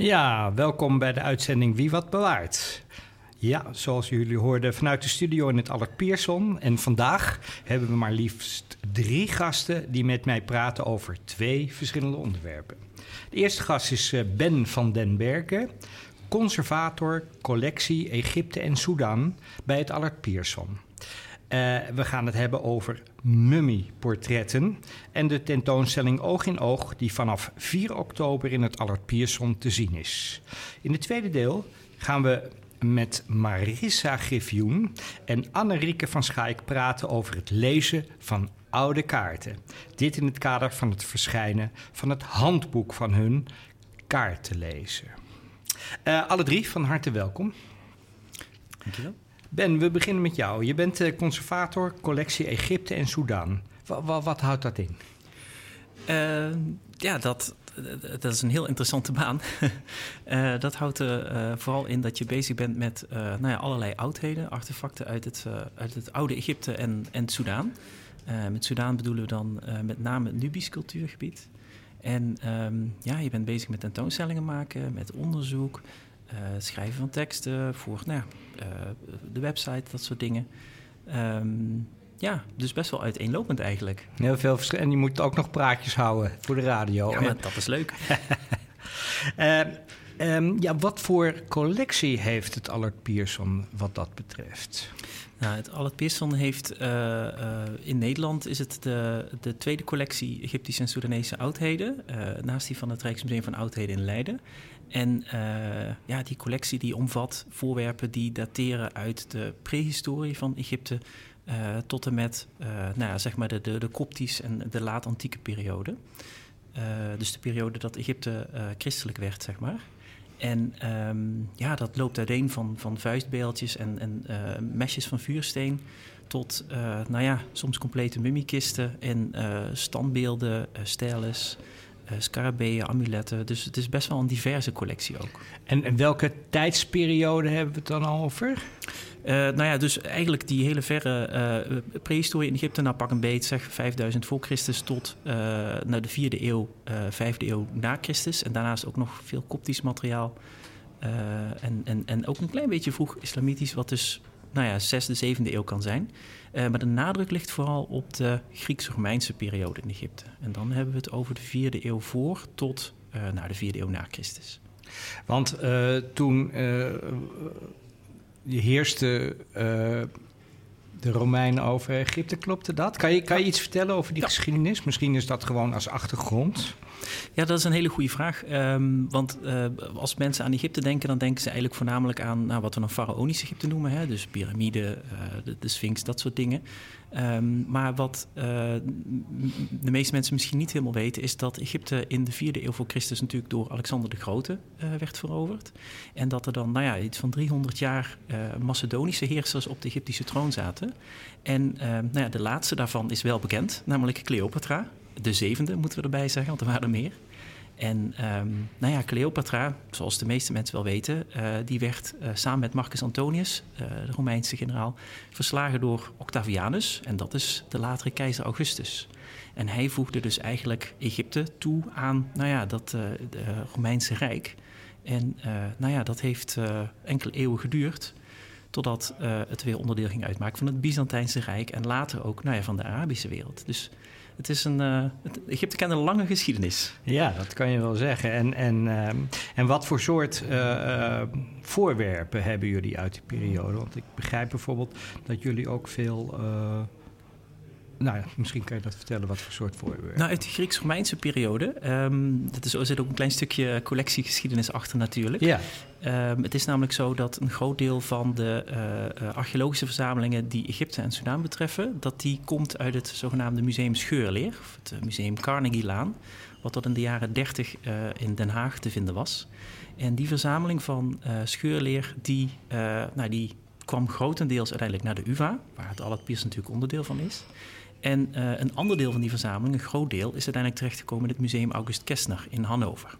Ja, welkom bij de uitzending Wie Wat Bewaart. Ja, zoals jullie hoorden vanuit de studio in het Allard Pierson. En vandaag hebben we maar liefst drie gasten die met mij praten over twee verschillende onderwerpen. De eerste gast is eh, Ben van den Berken, conservator collectie Egypte en Sudan bij het Allard Pierson. Uh, we gaan het hebben over mummieportretten en de tentoonstelling Oog in Oog, die vanaf 4 oktober in het Allard Pierson te zien is. In het tweede deel gaan we met Marissa Griffioen en Anne-Rieke van Schaik praten over het lezen van oude kaarten. Dit in het kader van het verschijnen van het handboek van hun kaarten lezen. Uh, alle drie van harte welkom. Dankjewel. Ben, we beginnen met jou. Je bent uh, conservator collectie Egypte en Soedan. Wat, houdt dat in? Uh, ja, dat, dat is een heel interessante baan. uh, dat houdt er vooral in dat je bezig bent met nou ja, allerlei oudheden, artefacten uit het, uit het oude Egypte en, en Soedan. met Soedan bedoelen we dan met name het Nubisch cultuurgebied. En um, ja, je bent bezig met tentoonstellingen maken, met onderzoek, schrijven van teksten voor nou, uh, de website, dat soort dingen. Um, ja, dus best wel uiteenlopend eigenlijk. Heel veel verschil. En je moet ook nog praatjes houden voor de radio. Ja, maar dat is leuk. uh, um, ja, wat voor collectie heeft het Allard Pierson wat dat betreft? Nou, het Allard Pierson heeft uh, uh, in Nederland is het de, de tweede collectie Egyptische en Soedanese oudheden. Naast die van het Rijksmuseum van Oudheden in Leiden. En ja, die collectie die omvat voorwerpen die dateren uit de prehistorie van Egypte tot en met nou ja, zeg maar de, de, de Koptisch en de laat-antieke periode. dus de periode dat Egypte christelijk werd, zeg maar. En um, ja, dat loopt uiteen van, van vuistbeeldjes en, en mesjes van vuursteen tot, nou ja, soms complete mummiekisten en standbeelden, stelles, scarabeeën, amuletten. Dus het is best wel een diverse collectie ook. En, en welke tijdsperiode hebben we het dan over? Uh, nou ja, dus eigenlijk die hele verre uh, prehistorie in Egypte, nou pak een beet, zeg 5000 voor Christus tot uh, naar de vierde eeuw, vijfde eeuw na Christus. En daarnaast ook nog veel koptisch materiaal. en, en, en ook een klein beetje vroeg islamitisch, wat dus nou ja, zesde, zevende eeuw kan zijn. Maar de nadruk ligt vooral op de Grieks-Romeinse periode in Egypte. En dan hebben we het over de vierde eeuw voor tot naar de vierde eeuw na Christus. Want toen je heerste uh, de Romeinen over Egypte. Klopte dat? Kan je, kan je iets vertellen over die ja. geschiedenis? Misschien is dat gewoon als achtergrond. Ja, dat is een hele goede vraag. Um, want uh, als mensen aan Egypte denken, dan denken ze eigenlijk voornamelijk aan nou, wat we dan faraonisch Egypte noemen. Hè? Dus piramide, uh, de, de, Sphinx, dat soort dingen. Um, maar wat uh, de meeste mensen misschien niet helemaal weten, is dat Egypte in de vierde eeuw voor Christus natuurlijk door Alexander de Grote werd veroverd. En dat er dan, nou ja, iets van 300 jaar Macedonische heersers op de Egyptische troon zaten. En nou ja, de laatste daarvan is wel bekend, namelijk Cleopatra de zevende, moeten we erbij zeggen, want er waren er meer. En um, nou ja, Cleopatra, zoals de meeste mensen wel weten, uh, die werd uh, samen met Marcus Antonius, uh, de Romeinse generaal, verslagen door Octavianus. En dat is de latere keizer Augustus. En hij voegde dus eigenlijk Egypte toe aan nou ja, dat Romeinse Rijk. En nou ja, dat heeft enkele eeuwen geduurd. Totdat het weer onderdeel ging uitmaken van het Byzantijnse Rijk. En later ook nou ja, van de Arabische wereld. Dus het is een, uh, Egypte kent een lange geschiedenis. Ja, dat kan je wel zeggen. En, en, uh, en wat voor soort uh, voorwerpen hebben jullie uit die periode? Want ik begrijp bijvoorbeeld dat jullie ook veel nou ja, misschien kan je dat vertellen, wat voor soort voorwerpen. Nou, uit de Grieks-Romeinse periode. Um, dat is, er zit ook een klein stukje collectiegeschiedenis achter natuurlijk. Ja. Um, het is namelijk zo dat een groot deel van de uh, archeologische verzamelingen die Egypte en Sudan betreffen, dat die komt uit het zogenaamde Museum Scheurleer, of het uh, Museum Carnegie-laan, wat tot in de jaren 30 uh, in Den Haag te vinden was. En die verzameling van scheurleer, die, nou, die kwam grotendeels uiteindelijk naar de UvA, waar het Allard natuurlijk onderdeel van is. En uh, een ander deel van die verzameling, een groot deel, is uiteindelijk terechtgekomen in het Museum August Kestner in Hannover.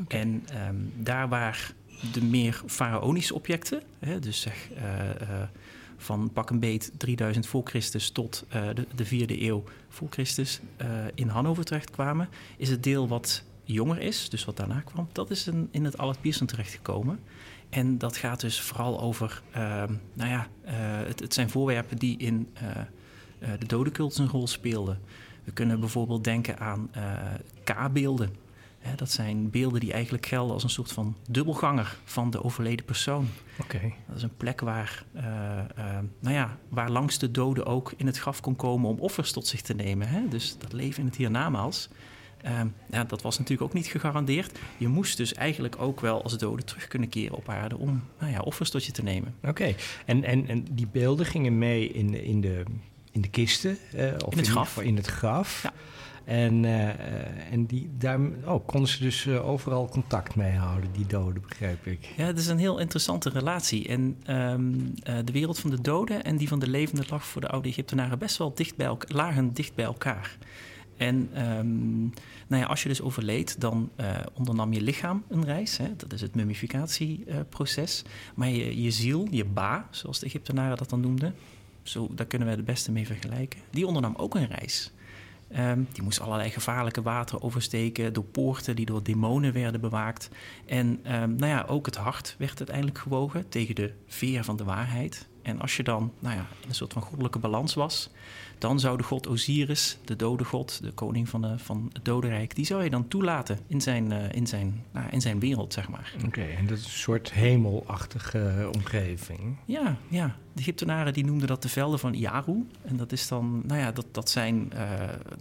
Okay. En um, daar waar de meer faraonische objecten, hè, dus zeg uh, uh, van pak een beet 3000 voor Christus tot de, de vierde eeuw voor Christus in Hannover terechtkwamen, is het deel wat jonger is, dus wat daarna kwam, dat is in, in het Allard Pierson terechtgekomen. En dat gaat dus vooral over, ehm, nou ja, het, het, zijn voorwerpen die in de dodenkult een rol speelden. We kunnen bijvoorbeeld denken aan uh, K-beelden. dat zijn beelden die eigenlijk gelden als een soort van dubbelganger van de overleden persoon. Okay. Dat is een plek waar, uh, nou ja, waar langs de doden ook in het graf kon komen om offers tot zich te nemen. Hè? Dus dat leven in het hiernamaals. Uh, ja, dat was natuurlijk ook niet gegarandeerd. Je moest dus eigenlijk ook wel als dode terug kunnen keren op aarde om nou ja, offers tot je te nemen. Oké, en, en, en die beelden gingen mee in, in de in de kisten. Uh, of in het graf. In het graf. Ja. En, uh, en die, daar oh, konden ze dus uh, overal contact mee houden, die doden, begrijp ik. Ja, het is een heel interessante relatie. En um, de wereld van de doden en die van de levenden lag voor de oude Egyptenaren best wel dicht bij elkaar, lagen dicht bij elkaar. En um, nou ja, als je dus overleed, dan uh, ondernam je lichaam een reis. Hè? Dat is het mummificatieproces. maar je, je ziel, je ba, zoals de Egyptenaren dat dan noemden, zo, daar kunnen we het beste mee vergelijken. Die ondernam ook een reis. Um, die moest allerlei gevaarlijke wateren oversteken door poorten die door demonen werden bewaakt. En um, nou ja, ook het hart werd uiteindelijk gewogen tegen de veer van de waarheid. En als je dan nou ja, een soort van goddelijke balans was, dan zou de god Osiris, de dode god, de koning van, de, van het dodenrijk, die zou je dan toelaten in zijn, uh, in zijn, nou, in zijn wereld, zeg maar. Oké, okay, en dat is een soort hemelachtige omgeving. Ja, ja. De Egyptenaren die noemden dat de velden van Iaru. En dat is dan, nou ja, dat, dat, zijn, uh,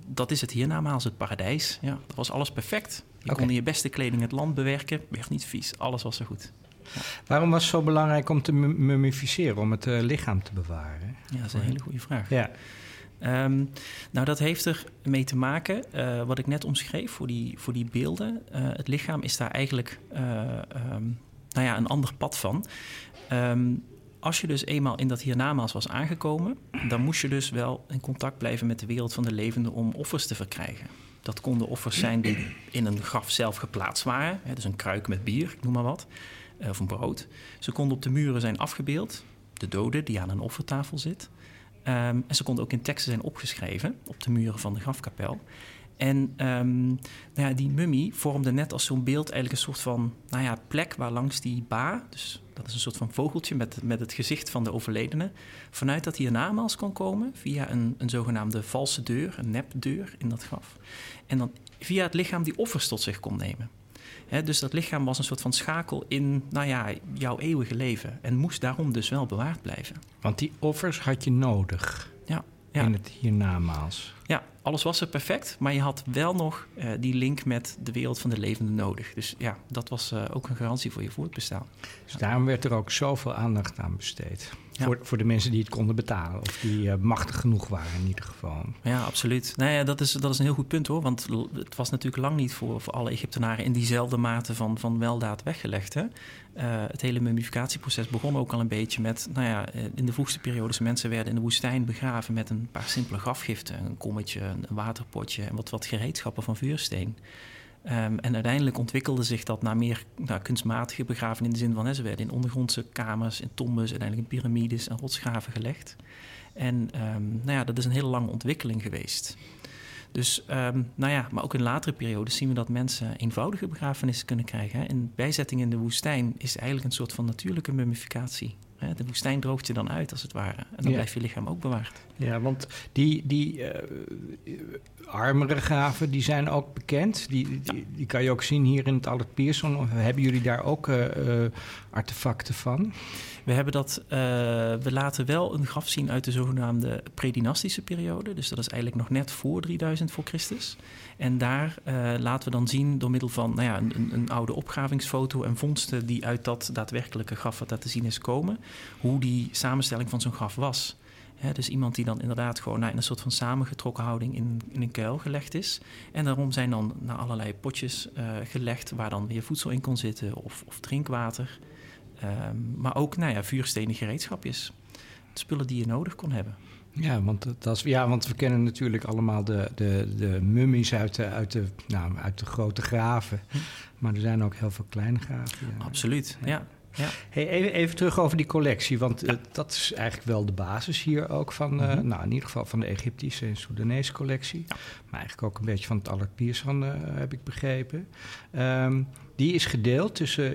dat is het hiernamaals, het paradijs. Ja, dat was alles perfect. Je okay. kon in je beste kleding het land bewerken, werd niet vies, alles was er goed. Ja. Waarom was het zo belangrijk om te mummificeren, om het uh, lichaam te bewaren? Ja, dat is een hele goede vraag. Ja. Um, nou, dat heeft er mee te maken, uh, wat ik net omschreef voor die, voor die beelden. Uh, het lichaam is daar eigenlijk uh, um, nou ja, een ander pad van. Um, als je dus eenmaal in dat hiernamaals was aangekomen, dan moest je dus wel in contact blijven met de wereld van de levenden om offers te verkrijgen. Dat konden offers zijn die in een graf zelf geplaatst waren, hè, dus een kruik met bier, ik noem maar wat, of een brood. Ze konden op de muren zijn afgebeeld, de dode die aan een offertafel zit. Um, en ze konden ook in teksten zijn opgeschreven op de muren van de grafkapel. En um, nou ja, die mummie vormde net als zo'n beeld eigenlijk een soort van nou ja, plek waar langs die ba, dus dat is een soort van vogeltje met, met het gezicht van de overledene, vanuit dat hiernamaals kon komen via een, een zogenaamde valse deur, een nepdeur in dat graf. En dan via het lichaam die offers tot zich kon nemen. He, dus dat lichaam was een soort van schakel in nou ja, jouw eeuwige leven. En moest daarom dus wel bewaard blijven. Want die offers had je nodig. Ja. ja. In het hiernamaals. Ja, alles was er perfect. Maar je had wel nog uh, die link met de wereld van de levenden nodig. Dus ja, dat was uh, ook een garantie voor je voortbestaan. Dus daarom werd er ook zoveel aandacht aan besteed. Ja. Voor, voor de mensen die het konden betalen. Of die uh, machtig genoeg waren in ieder geval. Ja, absoluut. Nou ja, dat, is, dat is een heel goed punt hoor. Want het was natuurlijk lang niet voor, voor alle Egyptenaren in diezelfde mate van, van weldaad weggelegd. Hè? Uh, het hele mummificatieproces begon ook al een beetje met... Nou ja, in de vroegste periodes mensen werden in de woestijn begraven... met een paar simpele grafgiften. Een kommetje, een waterpotje en wat, wat gereedschappen van vuursteen. Um, en uiteindelijk ontwikkelde zich dat naar meer kunstmatige begraven in de zin van hè, ze werden in ondergrondse kamers, in tombes, uiteindelijk in piramides en rotsgraven gelegd. En um, nou ja, dat is een hele lange ontwikkeling geweest. Dus, um, nou ja, maar ook in latere periodes zien we dat mensen eenvoudige begrafenissen kunnen krijgen. Hè. In bijzetting in de woestijn is eigenlijk een soort van natuurlijke mummificatie? De woestijn droogt je dan uit, als het ware. En dan Ja. blijft je lichaam ook bewaard. Ja, want die, die eh, armere graven, die zijn ook bekend. Die, die, die kan je ook zien hier in het Albert Pierson. Hebben jullie daar ook eh, eh, artefacten van? We, hebben dat, eh, we laten wel een graf zien uit de zogenaamde predynastische periode. Dus dat is eigenlijk nog net voor 3000 voor Christus. En daar eh, laten we dan zien door middel van nou ja, een, een, oude opgravingsfoto en vondsten die uit dat daadwerkelijke graf wat daar te zien is komen, hoe die samenstelling van zo'n graf was. Dus iemand die dan inderdaad gewoon nou, in een soort van samengetrokken houding in, in een kuil gelegd is. En daarom zijn dan naar allerlei potjes eh, gelegd waar dan weer voedsel in kon zitten of, of drinkwater. Ehm, maar ook nou ja, vuurstenen gereedschapjes. Spullen die je nodig kon hebben. Ja, want, dat dat is, ja, want we kennen natuurlijk allemaal de, de, de mummies uit de, uit, de, nou, uit de grote graven. Hm. Maar er zijn ook heel veel kleine graven. Ja. Absoluut, ja. ja. Hey, even, even terug over die collectie, want eh, dat is eigenlijk wel de basis hier ook van, eh, Mhm. nou in ieder geval van de Egyptische en Soedanese collectie. Maar eigenlijk ook een beetje van het Allard Pierson, eh, heb ik begrepen. Ehm, die is gedeeld tussen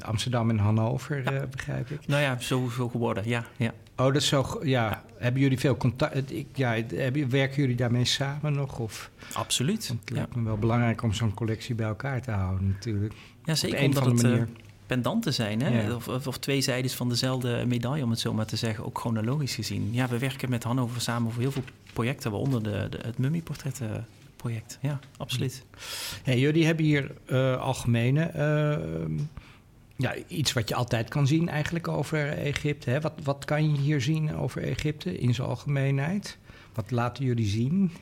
Amsterdam en Hannover, begrijp ik. Nou ja, zo, zo geworden, ja. ja. Oh, dat is zo, ja. Hebben jullie veel contact? Ik, ja, hebben, werken jullie daarmee samen nog? Of, Absoluut. want het Ja, lijkt me wel belangrijk om zo'n collectie bij elkaar te houden natuurlijk. ja Op zeker een of omdat andere het manier. Pendanten zijn, hè? Ja. Of, of, twee zijdes van dezelfde medaille, om het zo maar te zeggen, ook chronologisch gezien. Ja, we werken met Hannover samen voor heel veel projecten, waaronder de, de, het mummieportrettenproject. Ja, absoluut. Hey, jullie hebben hier eh, algemene, eh, ja, iets wat je altijd kan zien eigenlijk over Egypte. Hè? Wat, wat kan je hier zien over Egypte in zijn algemeenheid? Wat laten jullie zien?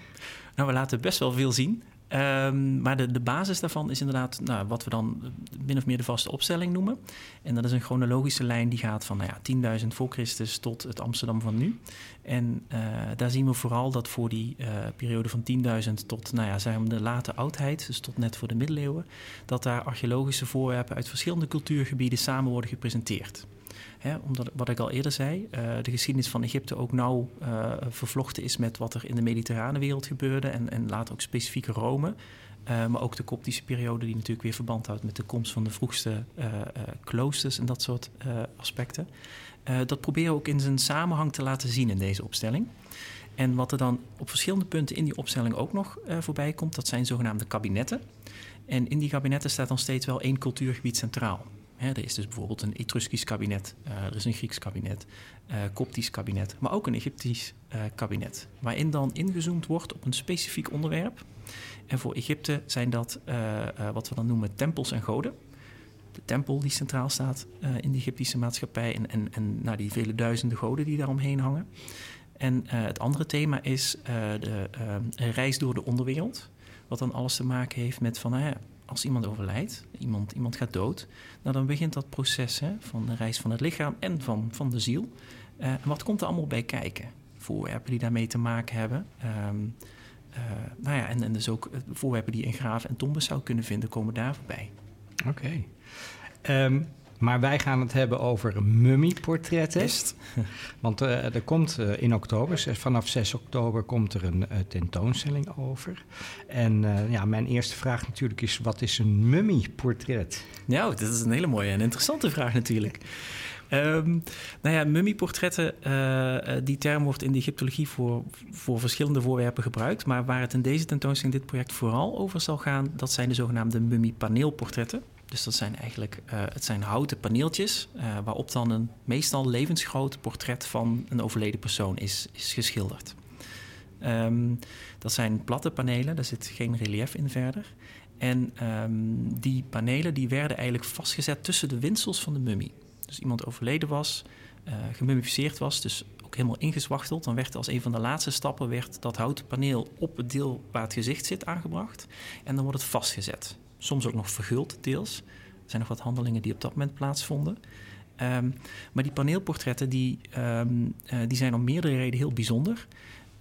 Nou, we laten best wel veel zien. Ehm, maar de, de basis daarvan is inderdaad nou, wat we dan eh, min of meer de vaste opstelling noemen. En dat is een chronologische lijn die gaat van nou ja, 10.000 voor Christus tot het Amsterdam van nu. En eh, daar zien we vooral dat voor die eh, periode van 10.000 tot nou ja, zeg maar de late oudheid, dus tot net voor de middeleeuwen, dat daar archeologische voorwerpen uit verschillende cultuurgebieden samen worden gepresenteerd. Hè, omdat, wat ik al eerder zei, eh, de geschiedenis van Egypte ook nauw eh, vervlochten is met wat er in de mediterrane wereld gebeurde en, en later ook specifiek Rome. Eh, maar ook de koptische periode die natuurlijk weer verband houdt met de komst van de vroegste kloosters en dat soort aspecten. Dat proberen we ook in zijn samenhang te laten zien in deze opstelling. En wat er dan op verschillende punten in die opstelling ook nog voorbij komt, dat zijn zogenaamde kabinetten. En in die kabinetten staat dan steeds wel één cultuurgebied centraal. Hè, er is dus bijvoorbeeld een Etruskisch kabinet, eh, er is een Grieks kabinet, eh Koptisch kabinet, maar ook een Egyptisch eh, kabinet. Waarin dan ingezoomd wordt op een specifiek onderwerp. En voor Egypte zijn dat wat we dan noemen tempels en goden. De tempel die centraal staat in de Egyptische maatschappij en, en, en die vele duizenden goden die daaromheen hangen. En het andere thema is de reis door de onderwereld. Wat dan alles te maken heeft met van, ja, als iemand overlijdt, iemand, iemand gaat dood, nou dan begint dat proces hè, van de reis van het lichaam en van, van de ziel. En wat komt er allemaal bij kijken? Voorwerpen die daarmee te maken hebben. Ehm, eh, nou ja, en, en dus ook eh, voorwerpen die in graven en tombes zou kunnen vinden, komen daar voorbij. Oké. Ehm, maar wij gaan het hebben over mummieportretten. Want eh, er komt eh, in oktober, vanaf 6 oktober, komt er een eh, tentoonstelling over. En ja, mijn eerste vraag natuurlijk is: wat is een mummieportret? Nou, dat is een hele mooie en interessante vraag natuurlijk. Ehm nou ja, mummieportretten, die term wordt in de Egyptologie voor, voor verschillende voorwerpen gebruikt. Maar waar het in deze tentoonstelling, dit project, vooral over zal gaan, dat zijn de zogenaamde mummiepaneelportretten. Dus dat zijn eigenlijk eh, het zijn houten paneeltjes eh, waarop dan een meestal levensgroot portret van een overleden persoon is, is geschilderd. Ehm, dat zijn platte panelen, daar zit geen relief in verder. En ehm, die panelen die werden eigenlijk vastgezet tussen de windsels van de mummie. Dus iemand overleden was, eh gemummificeerd was, dus ook helemaal ingezwachteld. Dan werd als een van de laatste stappen werd dat houten paneel op het deel waar het gezicht zit aangebracht. En dan wordt het vastgezet. Soms ook nog verguld deels. Er zijn nog wat handelingen die op dat moment plaatsvonden. Ehm, maar die paneelportretten die, ehm, eh, die zijn om meerdere redenen heel bijzonder.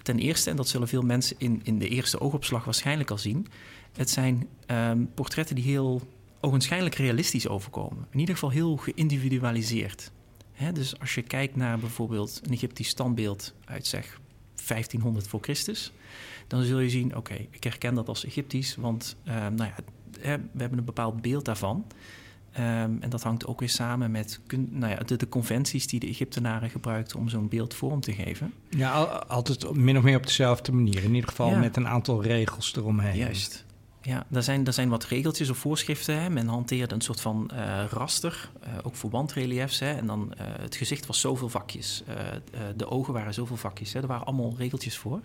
Ten eerste, en dat zullen veel mensen in, in de eerste oogopslag waarschijnlijk al zien... het zijn ehm, portretten die heel ogenschijnlijk realistisch overkomen. In ieder geval heel geïndividualiseerd. Dus als je kijkt naar bijvoorbeeld een Egyptisch standbeeld uit zeg 1500 voor Christus... dan zul je zien, oké, ik herken dat als Egyptisch... want nou ja, hè, we hebben een bepaald beeld daarvan... Ehm, en dat hangt ook weer samen met nou ja, de, de, conventies die de Egyptenaren gebruikten om zo'n beeld vorm te geven. Ja, altijd min of meer op dezelfde manier. In ieder geval met een aantal regels eromheen. Juist. Ja, er zijn, er zijn wat regeltjes of voorschriften. Hè. Men hanteerde een soort van uh, raster, uh, ook voor wandreliefs. Hè. En dan uh, het gezicht was zoveel vakjes. de ogen waren zoveel vakjes. Hè. Er waren allemaal regeltjes voor.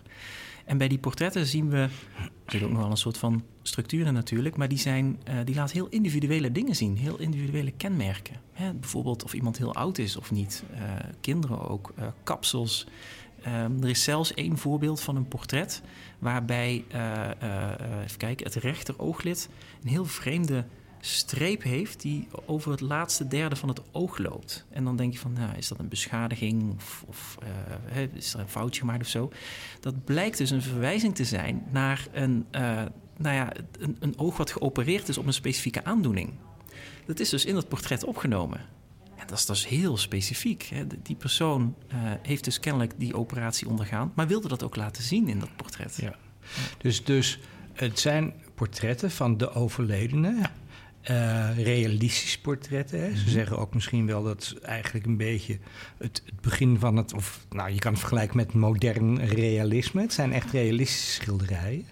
En bij die portretten zien we, er ook nog wel een soort van structuren natuurlijk, maar die, zijn, die laten heel individuele dingen zien, heel individuele kenmerken. Hè. Bijvoorbeeld of iemand heel oud is of niet. kinderen ook, kapsels. Um, er is zelfs één voorbeeld van een portret waarbij even kijken, het rechterooglid een heel vreemde streep heeft die over het laatste derde van het oog loopt. En dan denk je van, nou, is dat een beschadiging of, uh, is er een foutje gemaakt of zo? Dat blijkt dus een verwijzing te zijn naar een, nou ja, een, een oog wat geopereerd is op een specifieke aandoening. Dat is dus in het portret opgenomen dat is, dus heel specifiek. Hè. Die persoon uh, heeft dus kennelijk die operatie ondergaan, maar wilde dat ook laten zien in dat portret. Ja. Dus, dus het zijn portretten van de overledene. Ja. Uh, realistische portretten. Hè. Ze mhm. zeggen ook misschien wel dat eigenlijk een beetje het, het, begin van het, of nou je kan het vergelijken met modern realisme. Het zijn echt realistische schilderijen,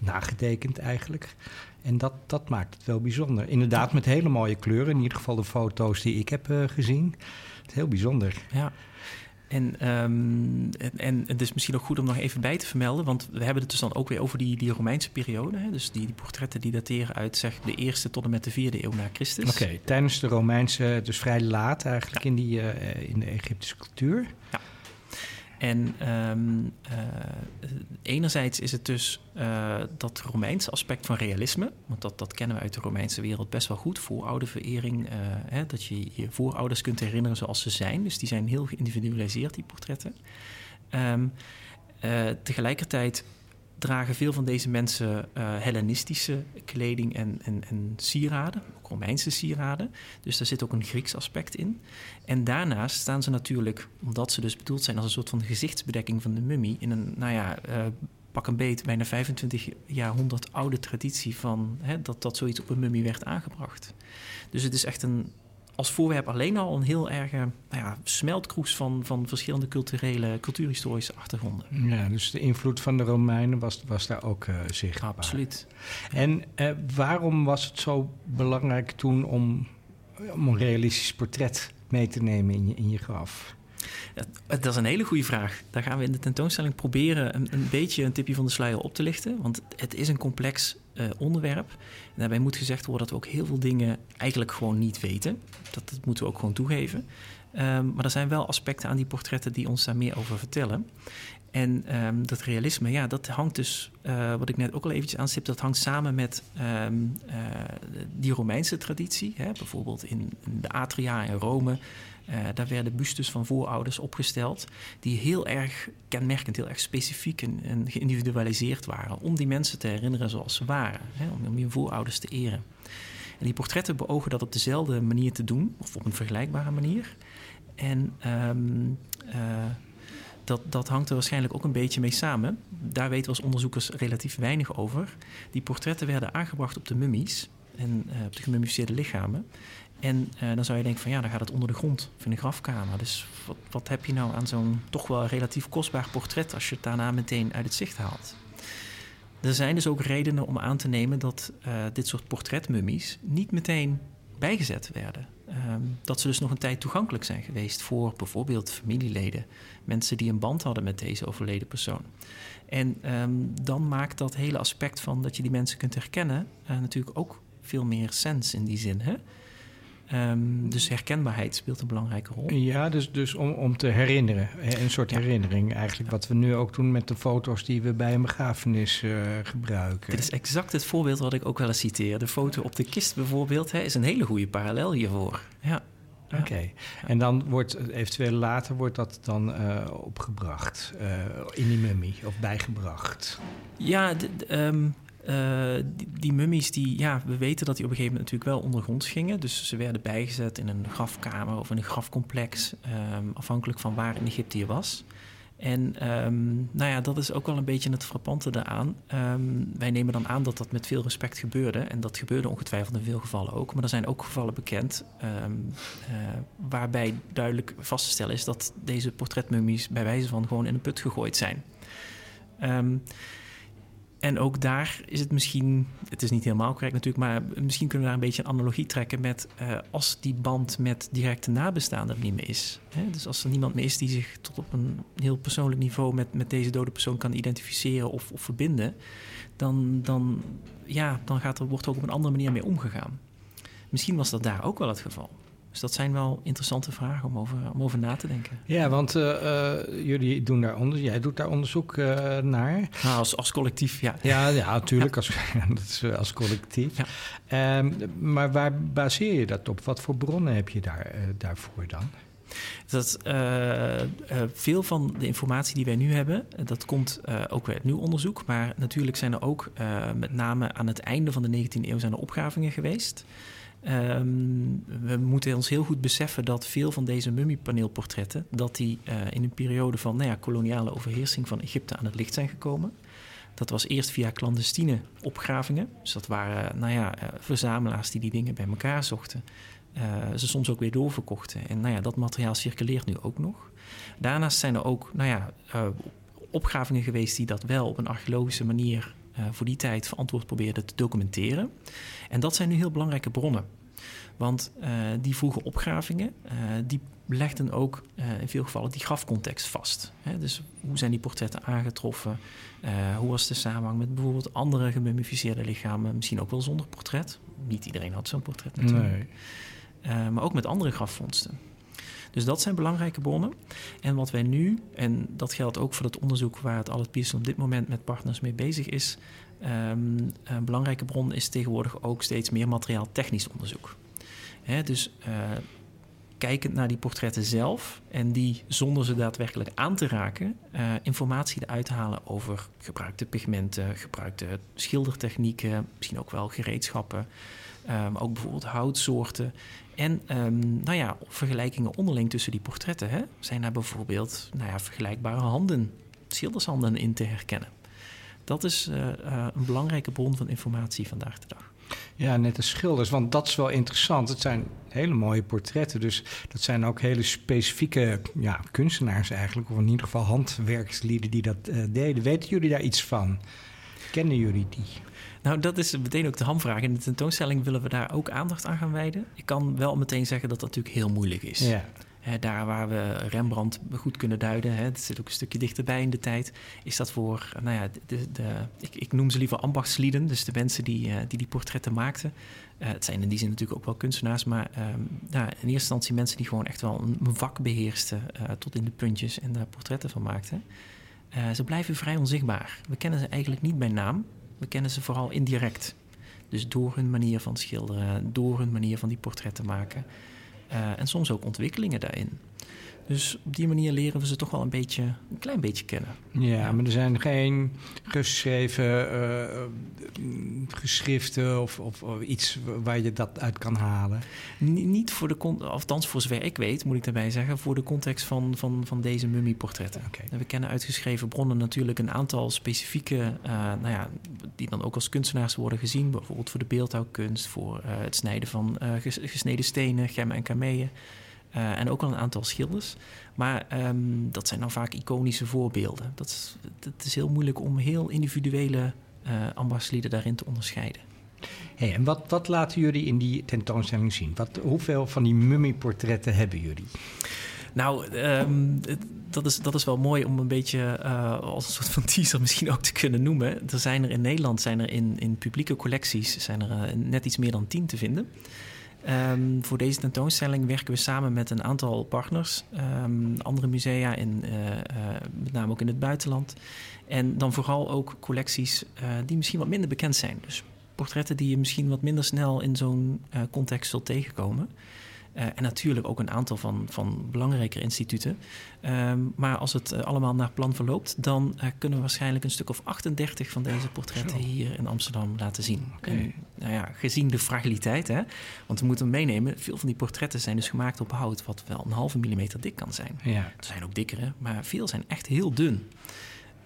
nagetekend eigenlijk. En dat, dat maakt het wel bijzonder. Inderdaad, met hele mooie kleuren. In ieder geval de foto's die ik heb uh, gezien. Het is heel bijzonder. Ja. En, um, en, het is misschien ook goed om nog even bij te vermelden, want we hebben het dus dan ook weer over die, die Romeinse periode. Hè? Dus die, die, portretten die dateren uit zeg, de eerste tot en met de vierde eeuw na Christus. Oké, tijdens de Romeinse, dus vrij laat eigenlijk in, die, uh, in de Egyptische cultuur. Ja. En um, uh, enerzijds is het dus uh, dat Romeinse aspect van realisme, want dat, dat kennen we uit de Romeinse wereld best wel goed, voorouderverering, uh, hè, dat je je voorouders kunt herinneren zoals ze zijn. Dus die zijn heel geïndividualiseerd, die portretten. Um, tegelijkertijd dragen veel van deze mensen uh, Hellenistische kleding en, en, en, sieraden, ook Romeinse sieraden. Dus daar zit ook een Grieks aspect in. En daarnaast staan ze natuurlijk, omdat ze dus bedoeld zijn als een soort van gezichtsbedekking van de mummie, in een, nou ja, uh, pak een beet, bijna 25 jaar 100 oude traditie van hè, dat, dat zoiets op een mummie werd aangebracht. Dus het is echt een als voorwerp alleen al een heel erge nou ja, smeltkroes van, van verschillende culturele, cultuurhistorische achtergronden. Ja, dus de invloed van de Romeinen was, was daar ook uh, zichtbaar. Absoluut. En uh, waarom was het zo belangrijk toen om, om een realistisch portret mee te nemen in je, in je graf? Dat is een hele goede vraag. Daar gaan we in de tentoonstelling proberen een, een beetje een tipje van de sluier op te lichten. Want het is een complex uh, onderwerp. En daarbij moet gezegd worden dat we ook heel veel dingen eigenlijk gewoon niet weten. Dat, moeten we ook gewoon toegeven. Um, maar er zijn wel aspecten aan die portretten die ons daar meer over vertellen. En um, dat realisme, ja, dat hangt dus, uh, wat ik net ook al eventjes aanstip, dat hangt samen met um, uh, die Romeinse traditie. Hè? Bijvoorbeeld in de Atria in Rome uh, daar werden bustes van voorouders opgesteld die heel erg kenmerkend, heel erg specifiek en, en geïndividualiseerd waren. Om die mensen te herinneren zoals ze waren, hè, om, om je voorouders te eren. En die portretten beogen dat op dezelfde manier te doen, of op een vergelijkbare manier. En um, uh, dat, dat hangt er waarschijnlijk ook een beetje mee samen. Daar weten we als onderzoekers relatief weinig over. Die portretten werden aangebracht op de mummies en uh, op de gemummificeerde lichamen. En uh, dan zou je denken van ja, dan gaat het onder de grond of in de grafkamer. Dus wat, wat heb je nou aan zo'n toch wel relatief kostbaar portret als je het daarna meteen uit het zicht haalt? Er zijn dus ook redenen om aan te nemen dat uh, dit soort portretmummies niet meteen bijgezet werden. Um, dat ze dus nog een tijd toegankelijk zijn geweest voor bijvoorbeeld familieleden, mensen die een band hadden met deze overleden persoon. En um, dan maakt dat hele aspect van dat je die mensen kunt herkennen uh, natuurlijk ook veel meer sens in die zin. Hè? Um, dus herkenbaarheid speelt een belangrijke rol. Ja, dus, dus om, om te herinneren. Een soort herinnering eigenlijk. Wat we nu ook doen met de foto's die we bij een begrafenis uh, gebruiken. Dit is exact het voorbeeld wat ik ook wel eens citeer. De foto op de kist bijvoorbeeld hè, is een hele goede parallel hiervoor. Ja. Oké, okay. en dan wordt eventueel later wordt dat dan uh, opgebracht uh, in die mummie of bijgebracht? Ja, um, die, die, mummies, die, ja, we weten dat die op een gegeven moment natuurlijk wel ondergronds gingen. Dus ze werden bijgezet in een grafkamer of in een grafcomplex, um, afhankelijk van waar in Egypte je was. En ehm, nou ja, dat is ook wel een beetje het frappante daaraan. Ehm, wij nemen dan aan dat dat met veel respect gebeurde. En dat gebeurde ongetwijfeld in veel gevallen ook. Maar er zijn ook gevallen bekend ehm, eh, waarbij duidelijk vast te stellen is dat deze portretmummies bij wijze van gewoon in een put gegooid zijn. En ook daar is het misschien, het is niet helemaal correct natuurlijk, maar misschien kunnen we daar een beetje een analogie trekken met uh, als die band met directe nabestaanden niet meer is. Hè? Dus als er niemand meer is die zich tot op een heel persoonlijk niveau met, met deze dode persoon kan identificeren of, of verbinden, dan, dan, ja, dan gaat er, wordt er ook op een andere manier mee omgegaan. Misschien was dat daar ook wel het geval. Dus dat zijn wel interessante vragen om over, om over na te denken. Ja, want uh, uh, jullie doen daar onderzoek, jij doet daar onderzoek uh, naar. Nou, als, als collectief, ja. Ja, ja natuurlijk, Als, dat is, als collectief. Ja. Um, maar waar baseer je dat op? Wat voor bronnen heb je daar, daarvoor dan? Dat, veel van de informatie die wij nu hebben, dat komt ook uit nieuw onderzoek. Maar natuurlijk zijn er ook met name aan het einde van de 19e eeuw zijn er opgravingen geweest. Um, we moeten ons heel goed beseffen dat veel van deze mummiepaneelportretten... dat die uh, in een periode van nou ja, koloniale overheersing van Egypte aan het licht zijn gekomen. Dat was eerst via clandestine opgravingen. Dus dat waren nou ja, uh, verzamelaars die die dingen bij elkaar zochten. Uh, ze soms ook weer doorverkochten. En nou ja, dat materiaal circuleert nu ook nog. Daarnaast zijn er ook nou ja, opgravingen geweest die dat wel op een archeologische manier uh, voor die tijd verantwoord probeerden te documenteren. En dat zijn nu heel belangrijke bronnen. Want uh, die vroege opgravingen, uh, die legden ook in veel gevallen die grafcontext vast. Hè? Dus hoe zijn die portretten aangetroffen? hoe was de samenhang met bijvoorbeeld andere gemummificeerde lichamen? Misschien ook wel zonder portret. Niet iedereen had zo'n portret natuurlijk. Nee. maar ook met andere grafvondsten. Dus dat zijn belangrijke bronnen. En wat wij nu, en dat geldt ook voor het onderzoek waar het Albert Pierson op dit moment met partners mee bezig is. Um, een belangrijke bron is tegenwoordig ook steeds meer materiaal technisch onderzoek. Dus uh, kijkend naar die portretten zelf en die zonder ze daadwerkelijk aan te raken, uh, informatie eruit halen over gebruikte pigmenten, gebruikte schildertechnieken, misschien ook wel gereedschappen, um, ook bijvoorbeeld houtsoorten. En um, nou ja, vergelijkingen onderling tussen die portretten. Hè? Zijn daar bijvoorbeeld nou ja, vergelijkbare handen, schildershanden in te herkennen? Dat is uh, uh, een belangrijke bron van informatie vandaag de dag. Ja, net als schilders, want dat is wel interessant. Het zijn hele mooie portretten, dus dat zijn ook hele specifieke ja, kunstenaars eigenlijk, of in ieder geval handwerkslieden die dat uh, deden. Weten jullie daar iets van? Kennen jullie die? Nou, dat is meteen ook de hamvraag. In de tentoonstelling willen we daar ook aandacht aan gaan wijden. Ik kan wel meteen zeggen dat dat natuurlijk heel moeilijk is. Ja. He, daar waar we Rembrandt goed kunnen duiden, hè, dat zit ook een stukje dichterbij in de tijd, is dat voor, nou ja, de, de, ik, ik, noem ze liever ambachtslieden, dus de mensen die uh, die, die portretten maakten. Uh, het zijn in die zin natuurlijk ook wel kunstenaars, maar um, nou, in eerste instantie mensen die gewoon echt wel een vak beheersten uh, tot in de puntjes en daar portretten van maakten. ze blijven vrij onzichtbaar. We kennen ze eigenlijk niet bij naam. We kennen ze vooral indirect. Dus door hun manier van schilderen, door hun manier van die portretten maken. Uh, en soms ook ontwikkelingen daarin. Dus op die manier leren we ze toch wel een beetje, een klein beetje kennen. Ja, maar er zijn geen geschreven uh, geschriften of, of, of, iets waar je dat uit kan halen. N niet voor de, althans voor zover ik weet, moet ik daarbij zeggen, voor de context van, van, van deze mummieportretten. Okay. We kennen uitgeschreven bronnen natuurlijk een aantal specifieke, uh, nou ja, die dan ook als kunstenaars worden gezien. Bijvoorbeeld voor de beeldhouwkunst, voor uh, het snijden van gesneden stenen, gemmen en kameeën. Uh, en ook al een aantal schilders. Maar um, dat zijn dan vaak iconische voorbeelden. Dat is, dat is heel moeilijk om heel individuele uh, ambachtslieden daarin te onderscheiden. Hey, en wat, wat laten jullie in die tentoonstelling zien? Wat, hoeveel van die mummieportretten hebben jullie? Nou, um, dat, is, dat is wel mooi om een beetje uh, als een soort van teaser misschien ook te kunnen noemen. Er zijn er in Nederland, zijn er in, in publieke collecties, zijn er net iets meer dan tien te vinden. Um, voor deze tentoonstelling werken we samen met een aantal partners, um, andere musea, in, uh, uh, met name ook in het buitenland. En dan vooral ook collecties uh, die misschien wat minder bekend zijn. Dus portretten die je misschien wat minder snel in zo'n context zult tegenkomen. En natuurlijk ook een aantal van, van belangrijke instituten. Ehm, maar als het allemaal naar plan verloopt, dan kunnen we waarschijnlijk een stuk of 38 van deze portretten hier in Amsterdam laten zien. En, nou ja, gezien de fragiliteit, hè, want we moeten meenemen, veel van die portretten zijn dus gemaakt op hout, wat wel een halve millimeter dik kan zijn. Ja. Er zijn ook dikkere, maar veel zijn echt heel dun.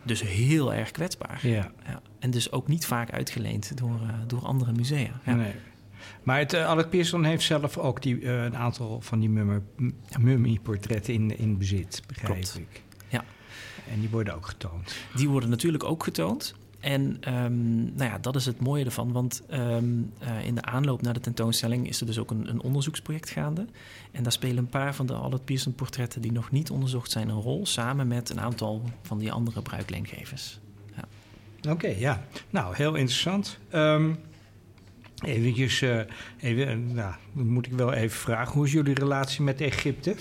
Dus heel erg kwetsbaar. Ja. ja. En dus ook niet vaak uitgeleend door, door andere musea. Ja. Nee. Maar het, uh, Alec Pearson heeft zelf ook die, uh, een aantal van die mummieportretten in, in bezit, begrijp Klopt. ik. Ja. En die worden ook getoond. Die worden natuurlijk ook getoond. En um, nou ja, dat is het mooie ervan, want um, uh, in de aanloop naar de tentoonstelling is er dus ook een, een, onderzoeksproject gaande. En daar spelen een paar van de Albert Pearson portretten die nog niet onderzocht zijn een rol, samen met een aantal van die andere bruikleengevers. Ja. Oké, ja. Nou, heel interessant. Um, Eventjes, uh, even, nou, dan moet ik wel even vragen. Hoe is jullie relatie met Egypte?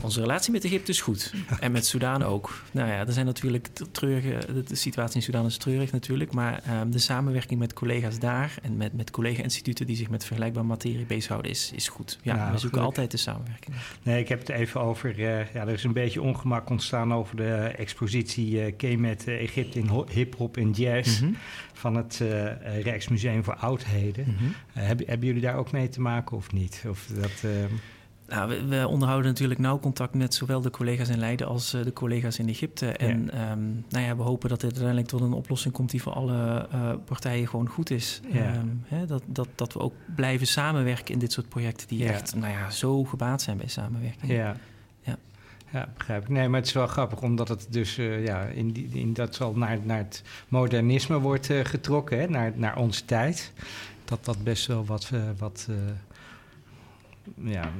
Onze relatie met Egypte is goed. En met Soudaan ook. Nou ja, er zijn natuurlijk treurige... De situatie in Soudaan is treurig natuurlijk. Maar um, de samenwerking met collega's daar... en met, met collega-instituten die zich met vergelijkbare materie bezighouden... is, is goed. Ja, nou, we zoeken altijd de samenwerking. Nee, ik heb het even over... Uh, ja, er is een beetje ongemak ontstaan over de expositie... Uh, Egypte in hip-hop en jazz... Mm -hmm. van het Rijksmuseum voor Oudheden. Mm -hmm. hebben, hebben jullie daar ook mee te maken of niet? Of dat... Ehm, nou, we, onderhouden natuurlijk nauw contact met zowel de collega's in Leiden als uh, de collega's in Egypte. En ja. Um, nou ja, we hopen dat dit uiteindelijk tot een oplossing komt die voor alle uh, partijen gewoon goed is. Ja. Um, hè, dat, dat, dat we ook blijven samenwerken in dit soort projecten die echt nou ja, zo gebaat zijn bij samenwerking. Ja. Ja. Ja, begrijp ik. Nee, maar het is wel grappig, omdat het dus uh, ja, in, die, in dat zal naar, naar het modernisme wordt getrokken, hè, naar, naar onze tijd. Dat dat best wel wat, wat ja,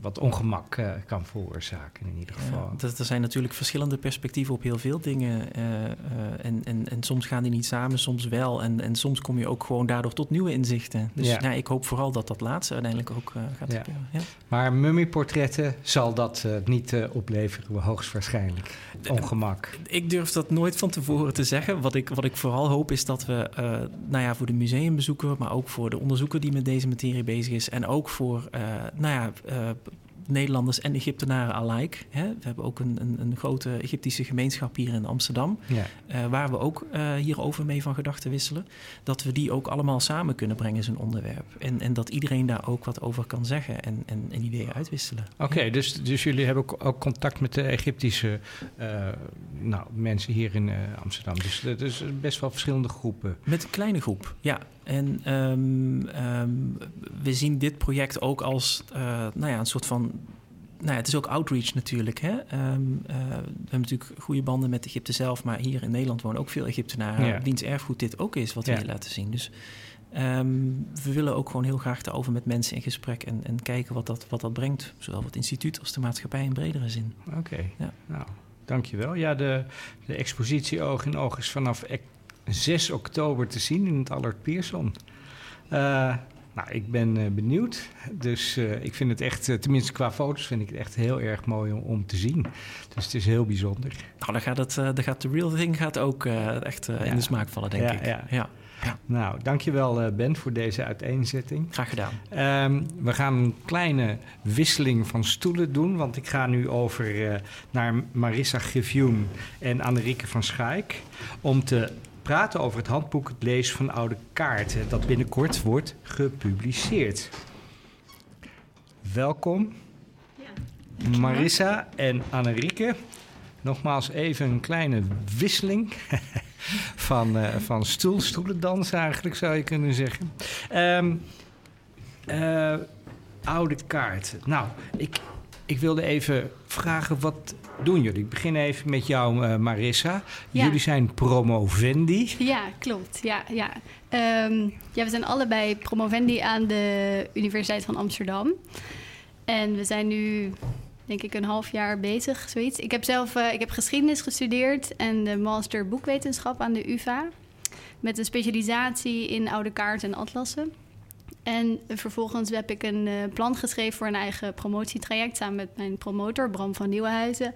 wat ongemak uh, kan veroorzaken in ieder geval. Ja, er zijn natuurlijk verschillende perspectieven op heel veel dingen. Uh, uh, en, en, en soms gaan die niet samen, soms wel. En, en soms kom je ook gewoon daardoor tot nieuwe inzichten. Dus ja. Nou, ik hoop vooral dat dat laatste uiteindelijk ook gaat gebeuren. Ja. Maar mummieportretten zal dat niet opleveren, hoogstwaarschijnlijk. Ongemak. Ik durf dat nooit van tevoren te zeggen. Wat ik, wat ik vooral hoop is dat we nou ja, voor de museumbezoeker... maar ook voor de onderzoeker die met deze materie bezig is... en ook voor nou ja, uh, Nederlanders en Egyptenaren alike. Hè. We hebben ook een, een, een, grote Egyptische gemeenschap hier in Amsterdam, ja. uh, waar we ook uh, hierover mee van gedachten wisselen. Dat we die ook allemaal samen kunnen brengen, zo'n onderwerp. En, en dat iedereen daar ook wat over kan zeggen en, en, en ideeën uitwisselen. Oké, okay, dus, dus jullie hebben ook, ook, contact met de Egyptische uh, nou, mensen hier in Amsterdam. Dus dat is best wel verschillende groepen. Met een kleine groep, ja. En um, um, we zien dit project ook als uh, nou ja, een soort van. Nou ja, het is ook outreach natuurlijk. Hè? Um, uh, we hebben natuurlijk goede banden met Egypte zelf, maar hier in Nederland wonen ook veel Egyptenaren. Ja. Wiens erfgoed dit ook is, wat we hier laten zien. Dus we willen ook gewoon heel graag daarover met mensen in gesprek en, en kijken wat dat, wat dat brengt. Zowel het instituut als de maatschappij in bredere zin. Oké, okay. ja. nou, dankjewel. Ja, de, de expositie Oog in Oog is vanaf 6 oktober te zien in het Allard Pierson. Uh, nou, ik ben uh, benieuwd. Dus uh, ik vind het echt, tenminste qua foto's, vind ik het echt heel erg mooi om, om, te zien. Dus het is heel bijzonder. Nou, dan gaat, het, dan gaat de real thing gaat ook echt ja. in de smaak vallen, denk ja, ik. Ja. ja. Ja. Nou, dankjewel Ben voor deze uiteenzetting. Graag gedaan. Um, we gaan een kleine wisseling van stoelen doen, want ik ga nu over uh, naar Marissa Griffioen en Annerieke van Schaik om te praten over het handboek Het lezen van oude kaarten, dat binnenkort wordt gepubliceerd. Welkom, ja. Marissa en Annerieke. Nogmaals even een kleine wisseling van, uh, van stoel, stoelendans eigenlijk, zou je kunnen zeggen. Um, uh, oude kaarten. Nou, ik, ik wilde even vragen, wat doen jullie? Ik begin even met jou, uh, Marissa. Ja. Jullie zijn promovendi. Ja, klopt. Ja, ja. Um, ja, we zijn allebei promovendi aan de Universiteit van Amsterdam. En we zijn nu, denk ik, een half jaar bezig, zoiets. Ik heb zelf uh, ik heb geschiedenis gestudeerd en de master boekwetenschap aan de UvA. Met een specialisatie in oude kaarten en atlassen. En vervolgens heb ik een plan geschreven voor een eigen promotietraject samen met mijn promotor Bram van Nieuwenhuizen.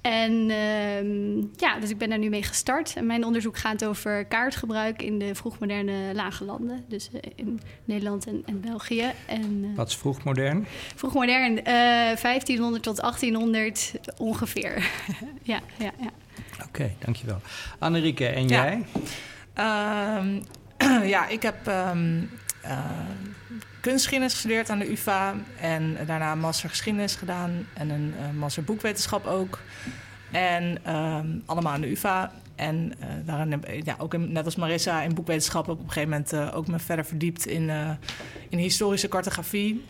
En ehm, ja, dus ik ben daar nu mee gestart. En mijn onderzoek gaat over kaartgebruik in de vroegmoderne lage landen. Dus uh, in Nederland en, en België. En, uh, Wat is vroegmodern? Vroegmodern, uh, 1500 tot 1800 ongeveer. ja, ja, ja. Oké, okay, dankjewel. Annerieke, en ja. jij? Um, ja, ik heb um, kunstgeschiedenis gestudeerd aan de UvA. En daarna een master geschiedenis gedaan. En een uh, master boekwetenschap ook. En um, allemaal aan de UvA. En uh, daarin heb ja, ook net als Marissa in boekwetenschap op een gegeven moment ook me verder verdiept in, in historische cartografie.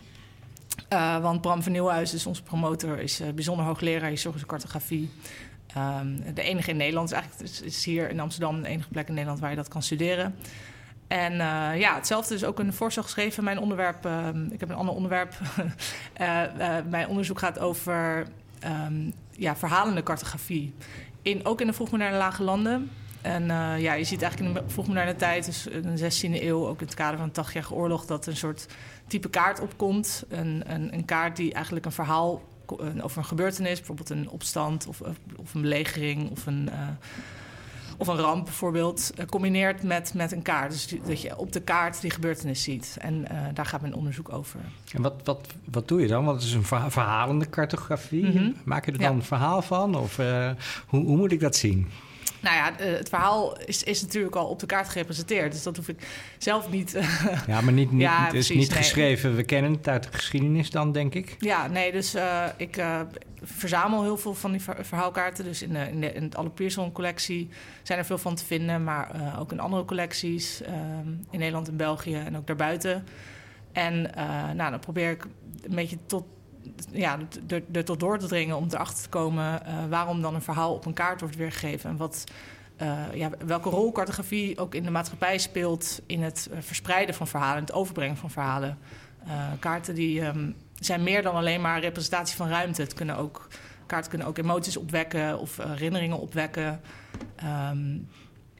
want Bram van Nieuwhuis, dus onze promotor, is bijzonder hoogleraar historische cartografie. Um, de enige in Nederland, is eigenlijk is, is hier in Amsterdam de enige plek in Nederland waar je dat kan studeren. En uh, ja, hetzelfde is ook een voorstel geschreven. Mijn onderwerp, uh, ik heb een ander onderwerp. uh, mijn onderzoek gaat over um, ja, verhalende cartografie. In, ook in de vroegmoderne lage landen. En ja, je ziet eigenlijk in de vroegmoderne tijd, dus in de 16e eeuw, ook in het kader van de 80-jarige oorlog, dat een soort type kaart opkomt. Een, een, een kaart die eigenlijk een verhaal over een gebeurtenis, bijvoorbeeld een opstand of, of een belegering of een of een ramp bijvoorbeeld, uh, combineert met, met een kaart. Dus dat je op de kaart die gebeurtenis ziet. En uh, daar gaat mijn onderzoek over. En wat, wat, wat doe je dan? Wat is een verhalende cartografie? Mm -hmm. Maak je er dan ja. een verhaal van? Of uh, hoe, hoe moet ik dat zien? Nou ja, het verhaal is, is natuurlijk al op de kaart gerepresenteerd. Dus dat hoef ik zelf niet. ja, maar niet, niet, ja, het is precies, niet geschreven. We kennen het uit de geschiedenis dan, denk ik. Ja, nee, dus uh, ik uh, verzamel heel veel van die verhaalkaarten. Dus in, de, in, de, in het Alle Pierson-collectie zijn er veel van te vinden. Maar ook in andere collecties. in Nederland en België en ook daarbuiten. En nou, dan probeer ik een beetje tot ja, er, er tot door te dringen om erachter te komen uh, waarom dan een verhaal op een kaart wordt weergegeven. En wat, uh, ja, welke rol cartografie ook in de maatschappij speelt in het uh, verspreiden van verhalen, het overbrengen van verhalen. kaarten die um, zijn meer dan alleen maar representatie van ruimte. Het kunnen ook, kaarten kunnen ook emoties opwekken of herinneringen opwekken. Um,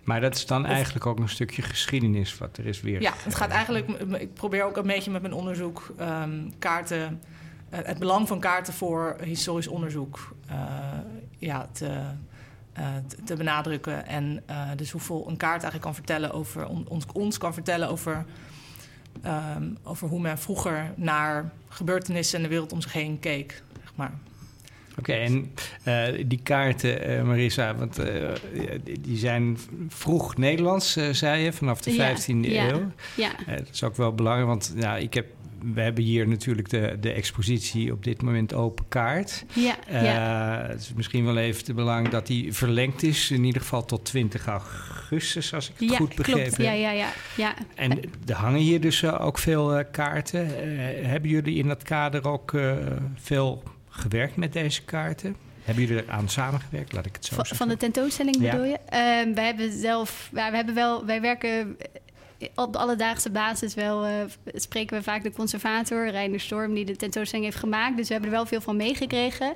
maar dat is dan of, eigenlijk ook een stukje geschiedenis wat er is weer. Ja, het gaat eigenlijk. Ik probeer ook een beetje met mijn onderzoek um, kaarten het belang van kaarten voor historisch onderzoek uh, ja, te, uh, te benadrukken. En dus hoeveel een kaart eigenlijk kan vertellen over ons, ons kan vertellen over, um, over hoe men vroeger naar gebeurtenissen en de wereld om zich heen keek. Zeg maar. Oké, okay, en uh, die kaarten, uh, Marissa, want uh, die zijn vroeg Nederlands, zei je, vanaf de 15e ja, eeuw. Ja. dat is ook wel belangrijk, want ja, ik heb we hebben hier natuurlijk de, de expositie op dit moment open kaart. Ja, uh, ja. Het is misschien wel even te belang dat die verlengd is, in ieder geval tot 20 augustus, als ik het ja, goed begrepen klopt. heb. Ja, ja, ja, ja. En er hangen hier dus uh, ook veel uh, kaarten. hebben jullie in dat kader ook veel gewerkt met deze kaarten? Hebben jullie er aan samengewerkt? Laat ik het zo van, zeggen. Van de tentoonstelling bedoel je? Uh, wij hebben zelf, ja, we hebben wel, wij werken op alledaagse basis wel uh, spreken we vaak de conservator, Reiner Storm, die de tentoonstelling heeft gemaakt. Dus we hebben er wel veel van meegekregen.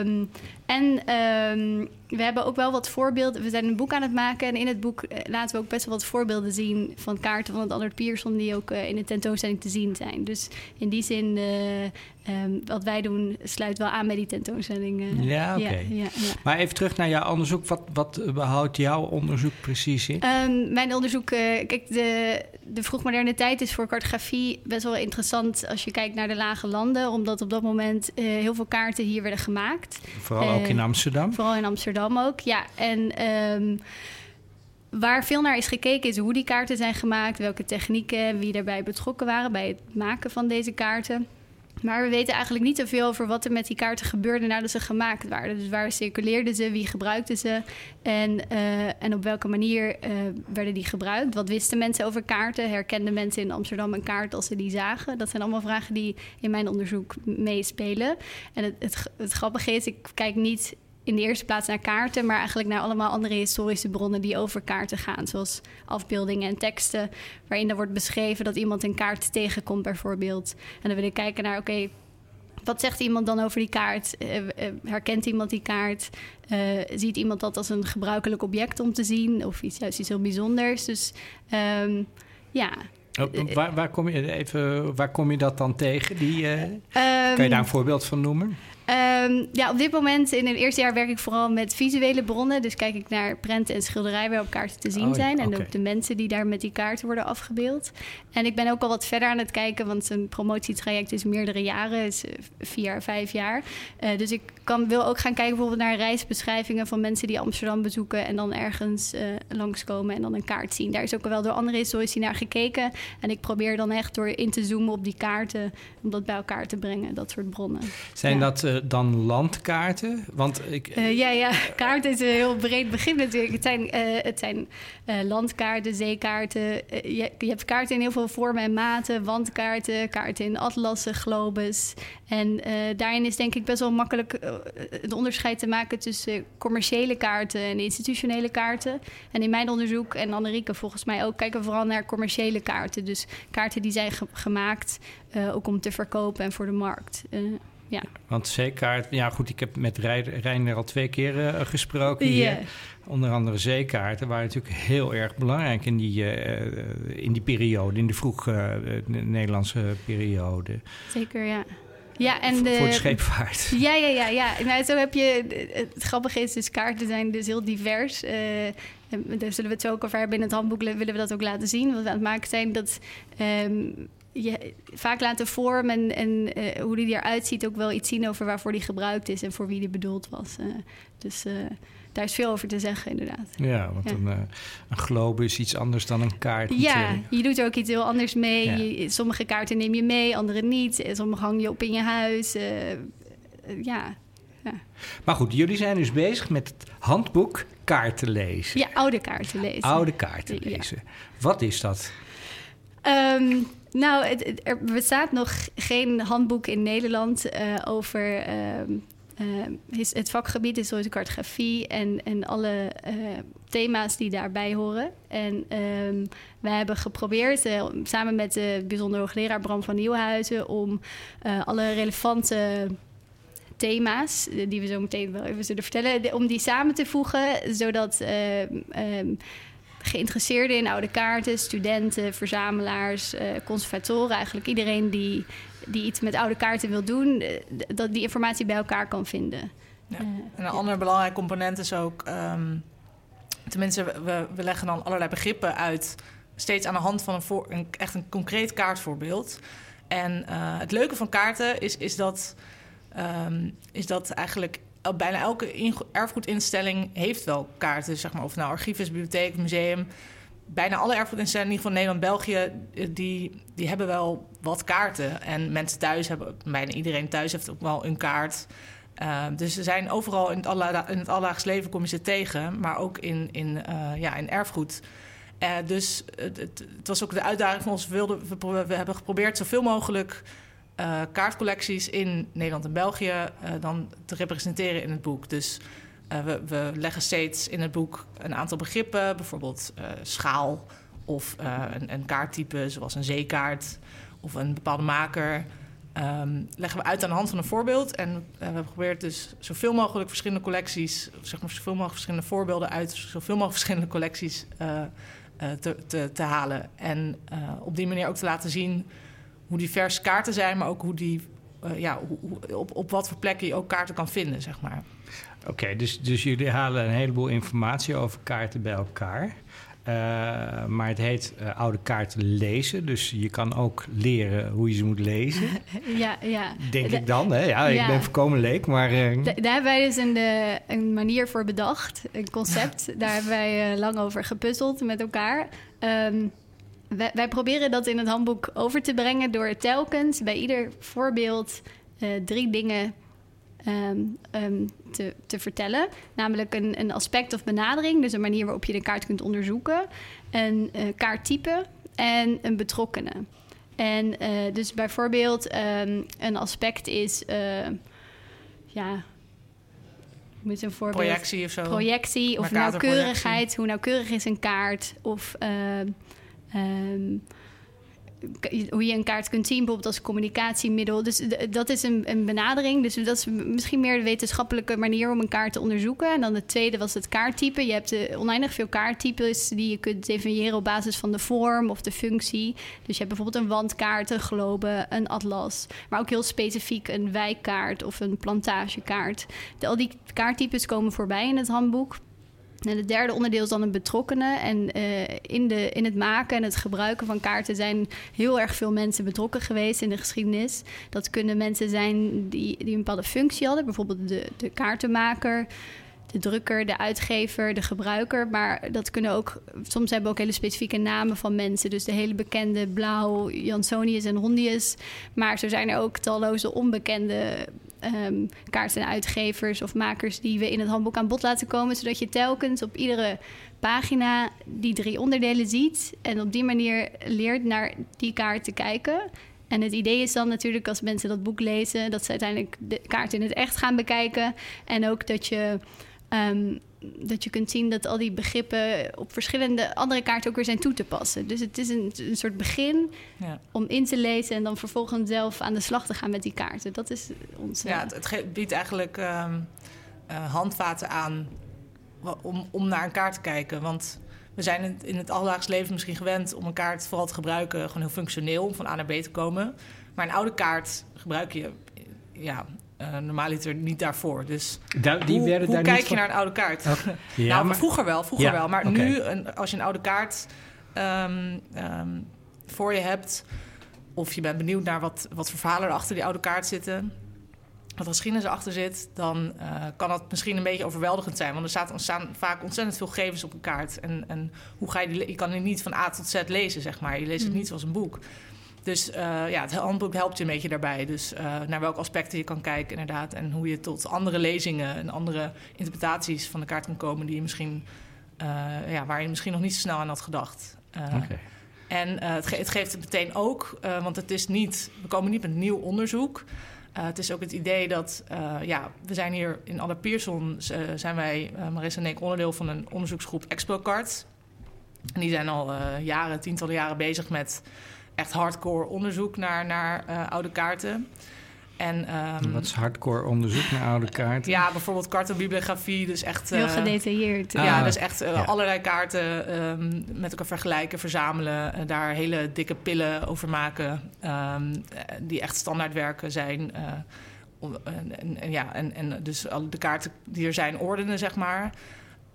Um, en um, we hebben ook wel wat voorbeelden. We zijn een boek aan het maken. En in het boek uh, laten we ook best wel wat voorbeelden zien van kaarten van het Allard Pierson, die ook uh, in de tentoonstelling te zien zijn. Dus in die zin, uh, um, wat wij doen, sluit wel aan bij die tentoonstelling. ja, oké. Okay. Ja, ja, maar even terug naar jouw onderzoek. Wat, wat behoudt jouw onderzoek precies in? Um, mijn onderzoek, kijk, de, de vroegmoderne tijd is voor cartografie best wel interessant als je kijkt naar de lage landen, omdat op dat moment heel veel kaarten hier werden gemaakt. Vooral ook in Amsterdam? Vooral in Amsterdam ook, ja. En um, waar veel naar is gekeken is hoe die kaarten zijn gemaakt, welke technieken, wie daarbij betrokken waren bij het maken van deze kaarten. Maar we weten eigenlijk niet zoveel over wat er met die kaarten gebeurde nadat ze gemaakt waren. Dus waar circuleerden ze, wie gebruikte ze en, uh, en op welke manier uh, werden die gebruikt? Wat wisten mensen over kaarten? Herkenden mensen in Amsterdam een kaart als ze die zagen? Dat zijn allemaal vragen die in mijn onderzoek meespelen. En het, het, het grappige is, ik kijk niet in de eerste plaats naar kaarten, maar eigenlijk naar allemaal andere historische bronnen die over kaarten gaan. Zoals afbeeldingen en teksten, waarin er wordt beschreven dat iemand een kaart tegenkomt, bijvoorbeeld. En dan wil ik kijken naar, oké, okay, wat zegt iemand dan over die kaart? Uh, uh, herkent iemand die kaart? Uh, ziet iemand dat als een gebruikelijk object om te zien? Of iets, juist iets heel bijzonders? Dus um, ja, Oh, waar, waar, kom je, even, waar kom je dat dan tegen? Die, uh, kan je Ehm, daar een voorbeeld van noemen? Ehm, ja, op dit moment in het eerste jaar werk ik vooral met visuele bronnen. Dus kijk ik naar prenten en schilderijen waar op kaarten te zien Oh zijn. En ook de mensen die daar met die kaarten worden afgebeeld. En ik ben ook al wat verder aan het kijken, want een promotietraject is meerdere jaren, is eh, vier, vijf jaar. Eh, dus ik kan, wil ook gaan kijken bijvoorbeeld naar reisbeschrijvingen van mensen die Amsterdam bezoeken en dan ergens eh, langskomen en dan een kaart zien. Daar is ook al wel door andere historici naar gekeken. En ik probeer dan echt door in te zoomen op die kaarten, om dat bij elkaar te brengen, dat soort bronnen. Zijn ja. dat dan landkaarten? Want ik, Eh, ja, ja, kaart is een heel breed begrip natuurlijk. Het zijn, eh, het zijn eh, landkaarten, zeekaarten. Je, je hebt kaarten in heel veel vormen en maten. Wandkaarten, kaarten in atlassen, globes. En daarin is denk ik best wel makkelijk het onderscheid te maken... tussen commerciële kaarten en institutionele kaarten. En in mijn onderzoek, en Annerieke volgens mij ook... kijken we vooral naar commerciële kaarten. Dus kaarten die zijn ge- gemaakt ook om te verkopen en voor de markt. Ja. Want zeekaart, ja goed, ik heb met Reiner al twee keer eh, gesproken hier. Onder andere zeekaarten waren natuurlijk heel erg belangrijk in die, eh, eh, in die periode, in de vroeg Nederlandse periode. Zeker, ja. Ja, en de, voor de scheepvaart. Ja, ja, ja, ja. Nou, zo heb je. Het grappige is, dus kaarten zijn dus heel divers. En daar zullen we het zo ook over hebben. In het handboek willen we dat ook laten zien. Wat we aan het maken zijn, dat ehm, je vaak laat de vorm en, en eh, hoe die eruit ziet ook wel iets zien over waarvoor die gebruikt is en voor wie die bedoeld was. Eh, dus eh, daar is veel over te zeggen, inderdaad. Ja, want Ja. Een, een globe is iets anders dan een kaart. Ja, je doet er ook iets heel anders mee. Ja. Je- sommige kaarten neem je mee, andere niet. Sommige hang je op in je huis. Eh, ja. Maar goed, jullie zijn dus bezig met het handboek kaarten lezen. ja, oude kaarten lezen. Oude kaarten Ja. lezen. Wat is dat? Ehm, nou, er bestaat nog geen handboek in Nederland eh, over ehm, ehm, het vakgebied historische cartografie en, en alle eh, thema's die daarbij horen. En ehm wij hebben geprobeerd, eh, samen met de bijzonder hoogleraar Bram van Nieuwenhuizen, om alle relevante thema's, die we zo meteen wel even zullen vertellen, om die samen te voegen, zodat geïnteresseerden in oude kaarten, studenten, verzamelaars, eh, conservatoren, eigenlijk iedereen die, die iets met oude kaarten wil doen, eh, dat die informatie bij elkaar kan vinden. Ja. Eh, En een ja. ander belangrijk component is ook... ehm, tenminste, we, we leggen dan allerlei begrippen uit... steeds aan de hand van een, voor, een echt een concreet kaartvoorbeeld. En het leuke van kaarten is, is, dat, ehm, is dat eigenlijk... el- Bijna elke in- erfgoedinstelling heeft wel kaarten. Zeg maar, of nou archief bibliotheek, museum. Bijna alle erfgoedinstellingen, geval Nederland, België... eh, Die, die hebben wel wat kaarten. En mensen thuis hebben... Bijna iedereen thuis heeft ook wel een kaart... Uh, dus ze zijn overal in het, alla, in het alledaags leven kom je ze tegen, maar ook in, in, uh, ja, in erfgoed. Dus het, het, was ook de uitdaging van ons. We, wilden, we hebben geprobeerd zoveel mogelijk uh, kaartcollecties in Nederland en België uh, dan te representeren in het boek. Dus uh, we, we, leggen steeds in het boek een aantal begrippen, bijvoorbeeld schaal of een, een kaarttype zoals een zeekaart of een bepaalde maker. Um, leggen we uit aan de hand van een voorbeeld. En we geprobeerd dus zoveel mogelijk verschillende collecties, zeg maar zoveel mogelijk verschillende voorbeelden uit zoveel mogelijk verschillende collecties te, te, halen. En op die manier ook te laten zien hoe divers kaarten zijn, maar ook hoe die, uh, ja, hoe, op, op wat voor plekken je ook kaarten kan vinden, zeg maar. Oké, okay, dus, dus jullie halen een heleboel informatie over kaarten bij elkaar. Uh, maar het heet uh, oude kaarten lezen. Dus je kan ook leren hoe je ze moet lezen. ja, ja. Denk da ik dan. Hè? Ja, ja, ik ben voorkomen leek, maar... Uh... Da daar hebben wij dus een, de, een manier voor bedacht. Een concept. daar hebben wij uh, lang over gepuzzeld met elkaar. Um, wij, wij, proberen dat in het handboek over te brengen... door telkens bij ieder voorbeeld uh, drie dingen Um, um, te, te, vertellen. Namelijk een, een, aspect of benadering, dus een manier waarop je de kaart kunt onderzoeken, een uh, kaarttype en een betrokkenen. En uh, dus bijvoorbeeld um, een aspect is, ja, met een voorbeeld. Projectie of zo. Projectie of nauwkeurigheid. Hoe nauwkeurig is een kaart? Of hoe je een kaart kunt zien, bijvoorbeeld als communicatiemiddel. Dus dat is een, een, benadering. Dus dat is misschien meer de wetenschappelijke manier om een kaart te onderzoeken. En dan de tweede was het kaarttype. Je hebt uh, oneindig veel kaarttypes die je kunt definiëren op basis van de vorm of de functie. Dus je hebt bijvoorbeeld een wandkaart, een globe, een atlas. Maar ook heel specifiek een wijkkaart of een plantagekaart. al die kaarttypes komen voorbij in het handboek. En het derde onderdeel is dan een betrokkenen. En uh, in, de, in het maken en het gebruiken van kaarten zijn heel erg veel mensen betrokken geweest in de geschiedenis. Dat kunnen mensen zijn die, die een bepaalde functie hadden, bijvoorbeeld de, de kaartenmaker, de drukker, de uitgever, de gebruiker. Maar dat kunnen ook, soms hebben we ook hele specifieke namen van mensen. Dus de hele bekende Blauw, Jansonius en Hondius. Maar zo zijn er ook talloze onbekende kaartenuitgevers of makers die we in het handboek aan bod laten komen. Zodat je telkens op iedere pagina die drie onderdelen ziet. En op die manier leert naar die kaart te kijken. En het idee is dan natuurlijk als mensen dat boek lezen, dat ze uiteindelijk de kaart in het echt gaan bekijken. En ook dat je um, dat je kunt zien dat al die begrippen op verschillende andere kaarten ook weer zijn toe te passen. Dus het is een, een soort begin ja. om in te lezen en dan vervolgens zelf aan de slag te gaan met die kaarten. Dat is ons. Ja, het, het biedt eigenlijk uh, uh, handvaten aan om, om naar een kaart te kijken. Want we zijn in het alledaags leven misschien gewend om een kaart vooral te gebruiken, gewoon heel functioneel, om van A naar B te komen. Maar een oude kaart gebruik je ja, uh, normaliter niet daarvoor. Dus die hoe, hoe daar kijk niet je naar een oude kaart? Ja, nou, maar... vroeger wel, vroeger Ja, wel. Maar nu, een, als je een oude kaart ehm, ehm, voor je hebt... of je bent benieuwd naar wat, wat voor verhalen er achter die oude kaart zitten... wat geschiedenis erachter zit... dan eh, kan dat misschien een beetje overweldigend zijn. Want er staat, staan vaak ontzettend veel gegevens op een kaart. En, en hoe ga je die... Je kan die niet van A tot Z lezen, zeg maar. Je leest het Mm. niet zoals een boek. Dus eh, ja, het handboek helpt je een beetje daarbij. Dus eh, naar welke aspecten je kan kijken, inderdaad. En hoe je tot andere lezingen en andere interpretaties van de kaart kan komen... Die je misschien, eh, ja, waar je misschien nog niet zo snel aan had gedacht. Oké. En het, ge- het geeft het meteen ook, want het is niet, we komen niet met nieuw onderzoek. Het is ook het idee dat, ja, we zijn hier in Alle Pierson, eh, zijn wij, Marissa en ik, onderdeel van een onderzoeksgroep ExpoCard. En die zijn al jaren, tientallen jaren bezig met echt hardcore onderzoek naar, naar eh, oude kaarten. En, ehm, Wat is hardcore onderzoek naar oude kaarten? ja, bijvoorbeeld kartenbibliografie, dus echt... Heel eh, gedetailleerd. Ah, ja, dus echt eh, ja. allerlei kaarten ehm, met elkaar vergelijken, verzamelen. en daar hele dikke pillen over maken. ehm, eh, die echt standaardwerken zijn. eh, om- en, en, en ja, en, en dus al de kaarten die er zijn ordenen, zeg maar.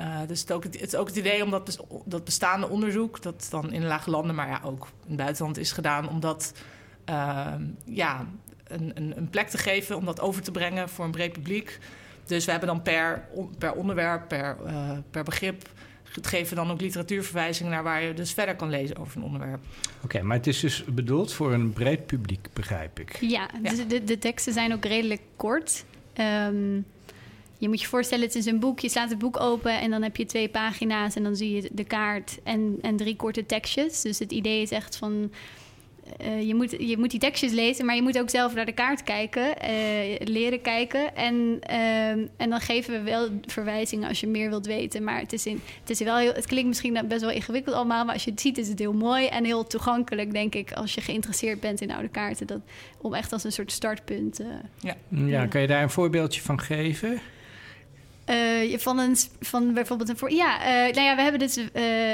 Eh, dus het, is ook het, ook het idee om dat, bes- dat bestaande onderzoek... dat dan in lage landen, maar ja, ook in het buitenland is gedaan... om dat ehm, ja, een, een, een plek te geven, om dat over te brengen voor een breed publiek... Dus we hebben dan per, per onderwerp, per, eh, per begrip... het geven dan ook literatuurverwijzingen naar waar je dus verder kan lezen over een onderwerp. Oké, maar het is dus bedoeld voor een breed publiek, begrijp ik. Ja, dus de, de teksten zijn ook redelijk kort. Ehm, je moet je voorstellen, het is een boek. Je slaat het boek open en dan heb je twee pagina's... en dan zie je de kaart en, en drie korte tekstjes. Dus het idee is echt van... eh, je, moet, je moet die tekstjes lezen, maar je moet ook zelf naar de kaart kijken, eh, leren kijken. En, ehm, en dan geven we wel verwijzingen als je meer wilt weten. Maar het, is in, het, is wel heel, het klinkt misschien best wel ingewikkeld allemaal, maar als je het ziet is het heel mooi en heel toegankelijk, denk ik, als je geïnteresseerd bent in oude kaarten. Dat, om echt als een soort startpunt. eh, Ja, Ja. kan je daar een voorbeeldje van geven? Eh, van, een, van bijvoorbeeld een voor. Ja, eh, nou ja, we hebben dus. eh,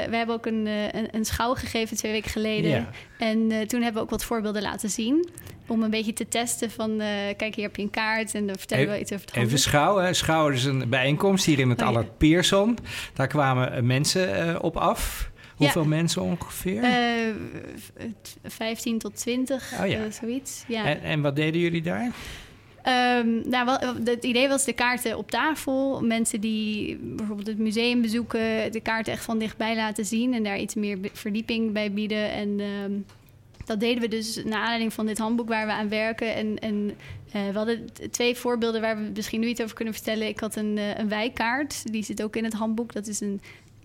we hebben ook een, een, een schouw gegeven twee weken geleden. Ja. En toen hebben we ook wat voorbeelden laten zien. Om een beetje te testen van. kijk, hier heb je een kaart. En dan vertellen we Even- iets over het Even schouw. Hè. Schouw is een bijeenkomst hier in het Oh, ja. Allard Pearson. Daar kwamen mensen op af. Hoeveel mensen ongeveer? V- 15 tot 20, Oh ja. zoiets. Ja. en, en wat deden jullie daar? Ehm, nou, het idee was de kaarten op tafel. Mensen die bijvoorbeeld het museum bezoeken, de kaarten echt van dichtbij laten zien en daar iets meer verdieping bij bieden. En ehm, dat deden we dus naar aanleiding van dit handboek waar we aan werken. En, en eh, we hadden twee voorbeelden waar we misschien nu iets over kunnen vertellen. Ik had een, eh, een wijkaart, die zit ook in het handboek. Dat is een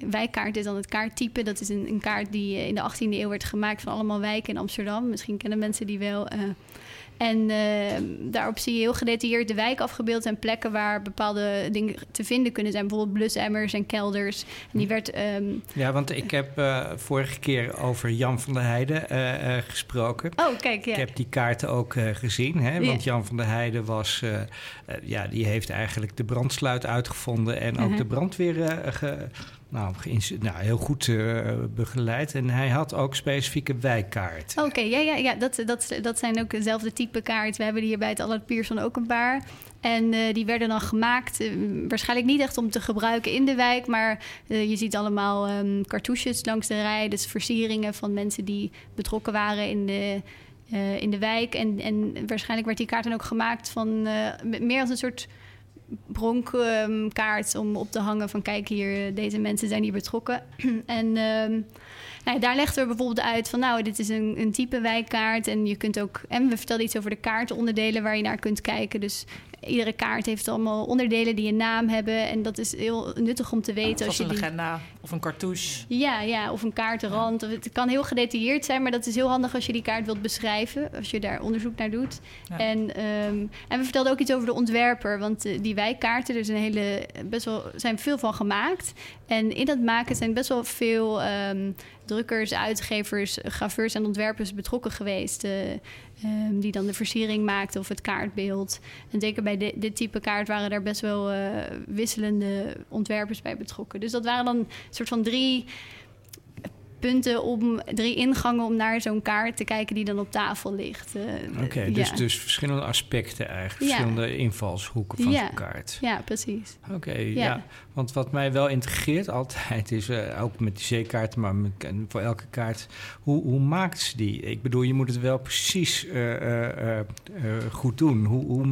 wijkaart is dan het kaarttype. Dat is een, een kaart die eh, in de 18e eeuw werd gemaakt van allemaal wijken in Amsterdam. Misschien kennen mensen die wel. En uh, daarop zie je heel gedetailleerd de wijk afgebeeld en plekken waar bepaalde dingen te vinden kunnen zijn. Bijvoorbeeld blusemmers en kelders. En die werd. Um... Ja, want ik heb uh, vorige keer over Jan van der Heijden uh, gesproken. Oh, kijk, ja. Ik heb die kaarten ook gezien. Hè, want Jan van der Heijden was. ja, die heeft eigenlijk de brandsluit uitgevonden en ook -huh. de brandweer ge, nou, nou, heel goed uh, begeleid. En hij had ook specifieke wijkkaarten. Oké, ja, ja, ja dat, dat, dat zijn ook dezelfde type kaarten. We hebben hier bij het Allard Pierson ook een paar. En uh, die werden dan gemaakt, uh, waarschijnlijk niet echt om te gebruiken in de wijk, maar je ziet allemaal um, cartouches langs de rij, dus versieringen van mensen die betrokken waren in de, in de wijk. En, en waarschijnlijk werd die kaart dan ook gemaakt van meer als een soort bronkkaart om op te hangen van kijk hier, deze mensen zijn hier betrokken. en um, nou ja, daar legden we bijvoorbeeld uit van nou, dit is een, een type wijkkaart en je kunt ook, en we vertelden iets over de kaartonderdelen waar je naar kunt kijken. Dus iedere kaart heeft allemaal onderdelen die een naam hebben. En dat is heel nuttig om te weten. als je een die... agenda of een cartouche. Ja, ja of een kaartenrand. Ja. Het kan heel gedetailleerd zijn, maar dat is heel handig als je die kaart wilt beschrijven. Als je daar onderzoek naar doet. Ja. En, um, en we vertelden ook iets over de ontwerper. Want uh, die wijkkaarten, er zijn, hele, best wel, zijn veel van gemaakt. En in dat maken zijn best wel veel um, drukkers, uitgevers, graveurs en ontwerpers betrokken geweest. Uh, Um, die dan de versiering maakte of het kaartbeeld. En zeker bij dit type kaart waren er best wel uh, wisselende ontwerpers bij betrokken. Dus dat waren dan een soort van drie punten om drie ingangen om naar zo'n kaart te kijken die dan op tafel ligt. Uh, Oké, okay, dus, ja. dus verschillende aspecten eigenlijk, ja. verschillende invalshoeken van ja. zo'n kaart. Ja, precies. Oké, okay, ja. Want wat mij wel integreert altijd is, uh, ook met die zeekaarten, maar met, voor elke kaart, hoe, hoe maakt ze die? Ik bedoel, je moet het wel precies uh, goed doen. Hoe, hoe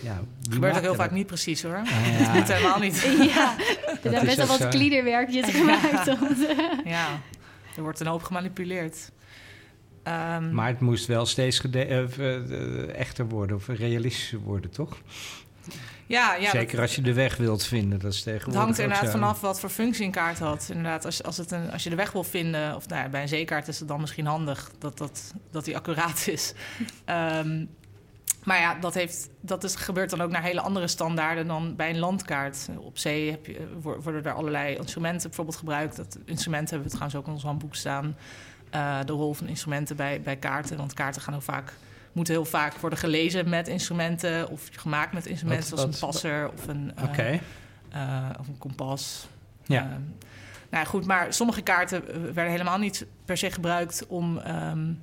ja, het gebeurt ook heel vaak niet precies hoor. Ah, ja. niet helemaal niet. Ja, er zijn best wel wat kliederwerkjes gemaakt. ja. Er wordt een hoop gemanipuleerd. Um, maar het moest wel steeds uh, echter worden of realistischer worden, toch? Ja, ja. Zeker dat, als je de weg wilt vinden. Dat is tegenwoordig het hangt inderdaad vanaf wat voor functie een kaart had. Inderdaad, als, als, het een, als je de weg wil vinden, of nou ja, bij een zeekaart is het dan misschien handig dat, dat, dat die accuraat is. um, maar ja, dat, heeft, dat is, gebeurt dan ook naar hele andere standaarden dan bij een landkaart. Op zee heb je, worden er allerlei instrumenten bijvoorbeeld gebruikt. Dat instrumenten hebben we trouwens ook in ons handboek staan. Uh, de rol van instrumenten bij, bij kaarten. Want kaarten gaan heel vaak, moeten heel vaak worden gelezen met instrumenten... of gemaakt met instrumenten, zoals een passer of een, uh, okay. uh, of een kompas. Ja. nou goed, maar sommige kaarten werden helemaal niet per se gebruikt om... Um,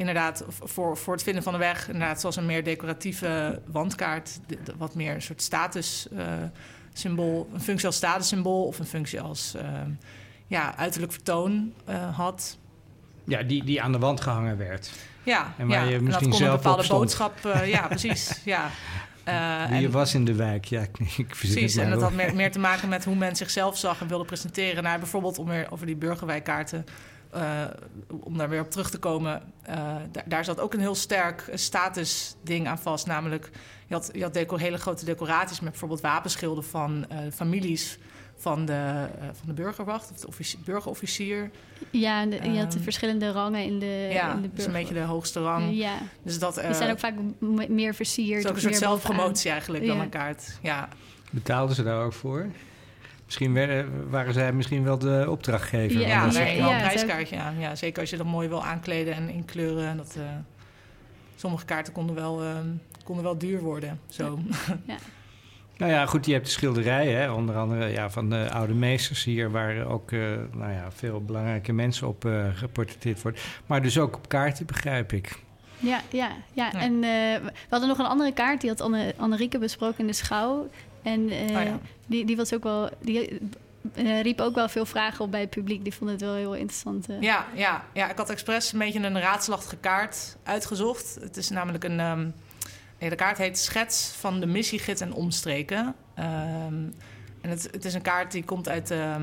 inderdaad voor, voor het vinden van de weg, inderdaad, zoals een meer decoratieve wandkaart, wat meer een soort statussymbool, uh, een functie als statussymbool of een functie als uh, ja, uiterlijk vertoon uh, had. Ja, die, die aan de wand gehangen werd. Ja, en waar ja, je misschien en dat kon zelf een bepaalde boodschap. ja, precies. Ja. Wie en, was in de wijk, ja, ik, ik Precies, en dat had meer, meer, te maken met hoe men zichzelf zag en wilde presenteren. Nou, bijvoorbeeld om weer over die burgerwijkkaarten uh, om daar weer op terug te komen, uh, daar, daar zat ook een heel sterk statusding aan vast. Namelijk, je had, je had decor, hele grote decoraties met bijvoorbeeld wapenschilden van uh, families van de, van de burgerwacht of de offici burgerofficier. Ja, de, je had de verschillende rangen in de Ja, in de dus een beetje de hoogste rang. Ja. Dus dat, Die zijn ook vaak meer versierd. Het is ook een soort zelfpromotie eigenlijk dan ja. een kaart. Ja. Betaalden ze daar ook voor? Misschien werden, waren zij misschien wel de opdrachtgever. Ja, daar wel een prijskaartje aan. Ja, zeker als je dat mooi wil aankleden en inkleuren. Dat, uh, sommige kaarten konden wel, uh, konden wel duur worden. Zo. Ja. Nou ja, goed, je hebt de schilderijen, hè? onder andere ja, van de oude meesters hier, waar ook uh, nou ja, veel belangrijke mensen op uh, geportretteerd worden. Maar dus ook op kaarten, begrijp ik. Ja, ja, ja. en uh, we hadden nog een andere kaart, die had Anne, Annerieke besproken in de schouw. En uh, oh ja. die, die was ook wel. Die, uh, riep ook wel veel vragen op bij het publiek. Die vonden het wel heel interessant. Uh. Ja, ja, ja, ik had expres een beetje een raadselachtige kaart uitgezocht. Het is namelijk een. Um, de kaart heet Schets van de missiegids en omstreken. Um, en het, het, is een kaart die komt uit, uh,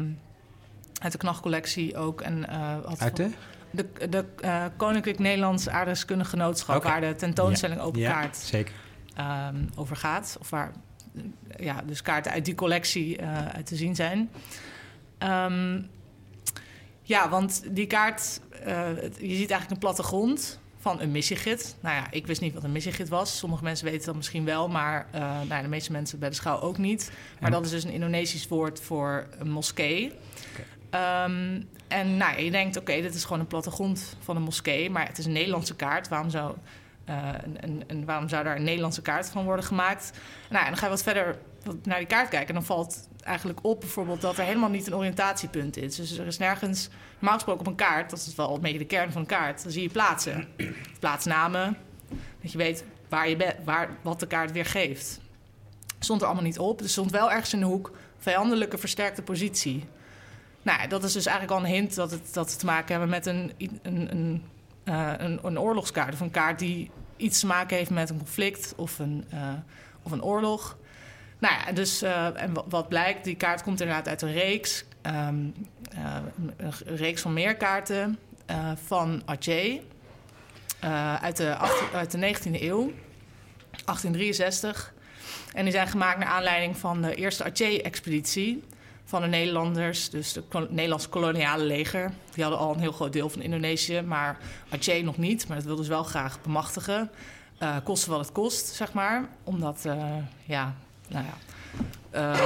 uit de Knagcollectie ook. En, had uit de? De, de Koninklijk Nederlands Aardrijkskundig Genootschap... Okay. waar de tentoonstelling ja. Open ja, Kaart zeker. Um, over gaat. Of waar ja, dus kaarten uit die collectie uit te zien zijn. Um, ja, want die kaart, uh, je ziet eigenlijk een plattegrond van een missiegids. Nou ja, ik wist niet wat een missiegids was. Sommige mensen weten dat misschien wel, maar uh, nou, de meeste mensen bij de schouw ook niet. Maar dat is dus een Indonesisch woord voor een moskee. Ehm, en nou, je denkt, oké, dit is gewoon een plattegrond van een moskee, maar het is een Nederlandse kaart. Waarom zou, een, een, waarom zou daar een Nederlandse kaart van worden gemaakt? Nou, en dan ga je wat verder naar die kaart kijken en dan valt eigenlijk op bijvoorbeeld dat er helemaal niet een oriëntatiepunt is. Dus er is nergens, normaal gesproken op een kaart, dat is wel een beetje de kern van een kaart, dan zie je plaatsen. Plaatsnamen, dat je weet waar je bent, waar, wat de kaart weer geeft. Stond er allemaal niet op. Er stond wel ergens in de hoek vijandelijke versterkte positie. Nou, dat is dus eigenlijk al een hint dat het, dat te maken hebben met een, een, een, uh, een, een oorlogskaart. Of een kaart die iets te maken heeft met een conflict of een, uh, of een oorlog. Nou ja, dus uh, en wat blijkt, die kaart komt inderdaad uit een reeks. Um, een reeks van meerkaarten van Aceh. uit, de, uit de 19e eeuw, 1863. En die zijn gemaakt naar aanleiding van de eerste Aceh-expeditie van de Nederlanders, dus het Nederlands koloniale leger. Die hadden al een heel groot deel van Indonesië, maar Aceh nog niet. Maar dat wilden ze wel graag bemachtigen. Uh, kosten wat het kost, zeg maar. Omdat, uh, ja, nou ja, uh,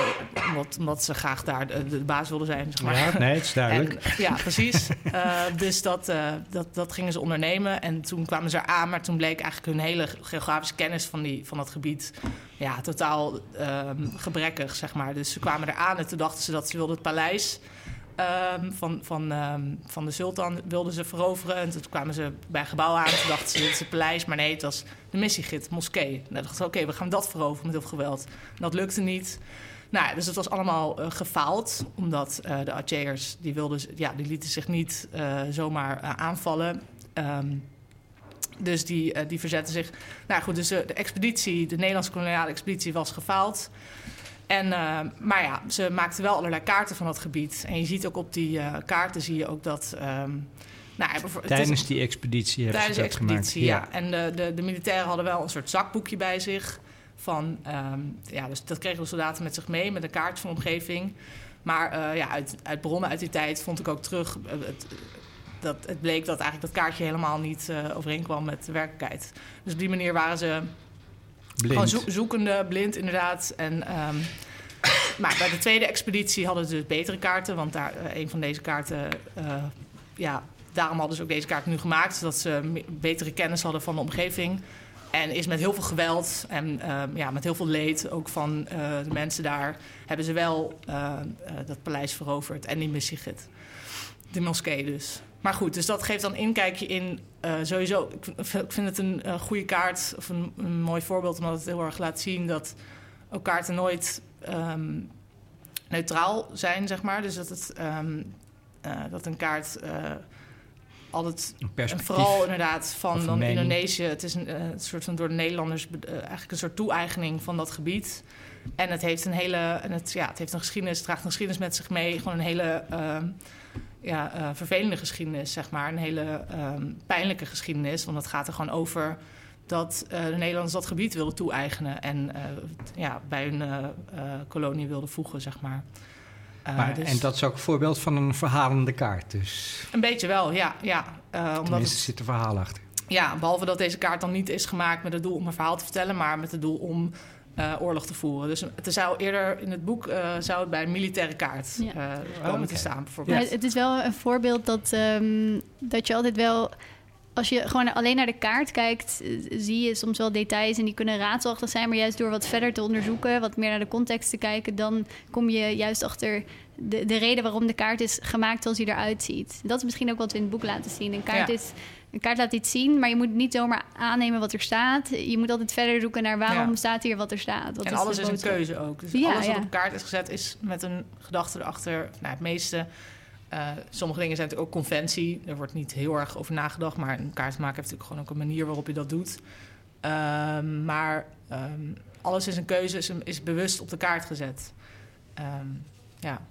omdat, omdat, ze graag daar de, de, baas wilden zijn. Zeg maar. Ja, nee, het is duidelijk. En, ja, precies. Uh, dus dat, uh, dat, dat gingen ze ondernemen. En toen kwamen ze aan, maar toen bleek eigenlijk hun hele geografische kennis van, die, van dat gebied ja, totaal um, gebrekkig, zeg maar. Dus ze kwamen eraan en toen dachten ze dat ze wilden het paleis um, van, van, um, van de sultan wilden ze veroveren. En toen kwamen ze bij een gebouw aan. Toen dachten ze, dit is het paleis. Maar nee, het was de missiegid, moskee. En dachten ze, oké, we gaan dat veroveren met heel veel geweld. dat lukte niet. Nou, dus het was allemaal uh, gefaald. Omdat uh, de Acehers, die, wilden, ja, die lieten zich niet uh, zomaar aanvallen. Um, dus die, die verzetten zich. Nou goed, dus de expeditie, de Nederlandse koloniale expeditie was gefaald. En, uh, maar ja, ze maakten wel allerlei kaarten van dat gebied. En je ziet ook op die uh, kaarten zie je ook dat. Um, nou, tijdens die expeditie hebben tijdens ze dat expeditie, ja. ja. En de, de, de, militairen hadden wel een soort zakboekje bij zich. Van, um, ja, dus dat kregen de soldaten met zich mee, met een kaartje van de omgeving. Maar uh, ja, uit, uit bronnen uit die tijd vond ik ook terug. Het, dat het bleek dat eigenlijk dat kaartje helemaal niet overeenkwam met de werkelijkheid. Dus op die manier waren ze Gewoon zo zoekende, blind inderdaad. En, um, maar bij de tweede expeditie hadden ze dus betere kaarten. Want daar, uh, een van deze kaarten... Uh, ja, daarom hadden ze ook deze kaart nu gemaakt. Zodat ze betere kennis hadden van de omgeving. En is met heel veel geweld en um, ja, met heel veel leed... ook van uh, de mensen daar... hebben ze wel dat paleis veroverd en die missiegid. De moskee dus. Maar goed, dus dat geeft dan inkijkje in uh, sowieso. Ik, ik, vind het een uh, goede kaart of een, een, mooi voorbeeld, omdat het heel erg laat zien dat ook kaarten nooit um, neutraal zijn, zeg maar. Dus dat, het, um, uh, dat een kaart altijd, een en vooral inderdaad van dan Indonesië, het is een, een, soort van door de Nederlanders eigenlijk een soort toe-eigening van dat gebied. En het heeft een hele, en het, ja, het heeft een geschiedenis, het draagt een geschiedenis met zich mee, gewoon een hele ja, uh, vervelende geschiedenis, zeg maar. Een hele um, pijnlijke geschiedenis. Want het gaat er gewoon over dat uh, de Nederlanders dat gebied wilden toe-eigenen... en uh, ja, bij hun kolonie wilden voegen, zeg maar. maar dus... En dat is ook een voorbeeld van een verhalende kaart, dus... Een beetje wel, ja. ja omdat Tenminste, er zit verhaal achter. Ja, behalve dat deze kaart dan niet is gemaakt met het doel om een verhaal te vertellen... maar met het doel om uh, oorlog te voeren. Dus het zou eerder in het boek uh, zou het bij een militaire kaart ja. uh, komen oh, okay. te staan, bijvoorbeeld. Ja, het is wel een voorbeeld dat, um, dat je altijd wel... Als je gewoon alleen naar de kaart kijkt, zie je soms wel details en die kunnen raadselachtig zijn. Maar juist door wat verder te onderzoeken, wat meer naar de context te kijken, dan kom je juist achter de, de reden waarom de kaart is gemaakt zoals hij eruit ziet. Dat is misschien ook wat we in het boek laten zien. Een kaart, ja. is, een kaart laat iets zien, maar je moet niet zomaar aannemen wat er staat. Je moet altijd verder zoeken naar waarom ja. staat hier wat er staat. Wat en is alles is een keuze ook. Dus ja, alles wat op kaart is gezet is met een gedachte erachter. Nou, het meeste... Uh, sommige dingen zijn natuurlijk ook conventie. Er wordt niet heel erg over nagedacht. Maar een kaart maken heeft natuurlijk gewoon ook een manier waarop je dat doet. Um, maar um, alles is een keuze, is, is bewust op de kaart gezet. Um, ja.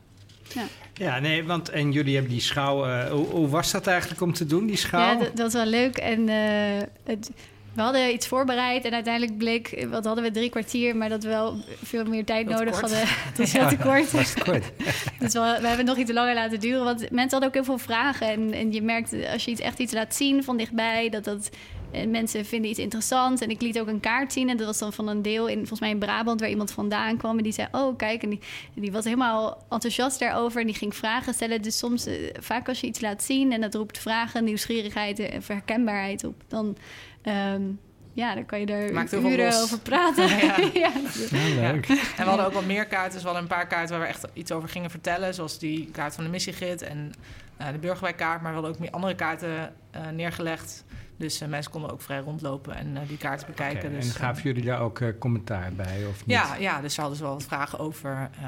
Ja. ja, nee, want en jullie hebben die schouw. Uh, hoe, hoe, was dat eigenlijk om te doen, die schouw? Ja, dat, dat was wel leuk. En uh, het, we hadden iets voorbereid en uiteindelijk bleek, wat hadden we drie kwartier, maar dat we wel veel meer tijd dat nodig kort. hadden. Het was heel te kort. Was te kort. dus we, we hebben het nog iets langer laten duren, want mensen hadden ook heel veel vragen. En, en je merkt als je iets, echt iets laat zien van dichtbij, dat dat En mensen vinden iets interessant. En ik liet ook een kaart zien. En dat was dan van een deel in, volgens mij in Brabant, waar iemand vandaan kwam. En die zei, oh kijk. En die, die was helemaal enthousiast daarover. En die ging vragen stellen. Dus soms, eh, vaak als je iets laat zien en dat roept vragen, nieuwsgierigheid en herkenbaarheid op, dan... ehm, ja, dan kan je er Maakt uren over praten. Ja. ja. Ja. En we hadden ook wat meer kaarten. Dus we hadden een paar kaarten waar we echt iets over gingen vertellen. Zoals die kaart van de missiegid en eh, de burgerwijkkaart. Maar we hadden ook meer andere kaarten eh, neergelegd. Dus eh, mensen konden ook vrij rondlopen en eh, die kaarten bekijken. Dus, en gaven jullie daar ook eh, commentaar bij of niet? ja, ja, dus ze hadden ze wel wat vragen over. eh,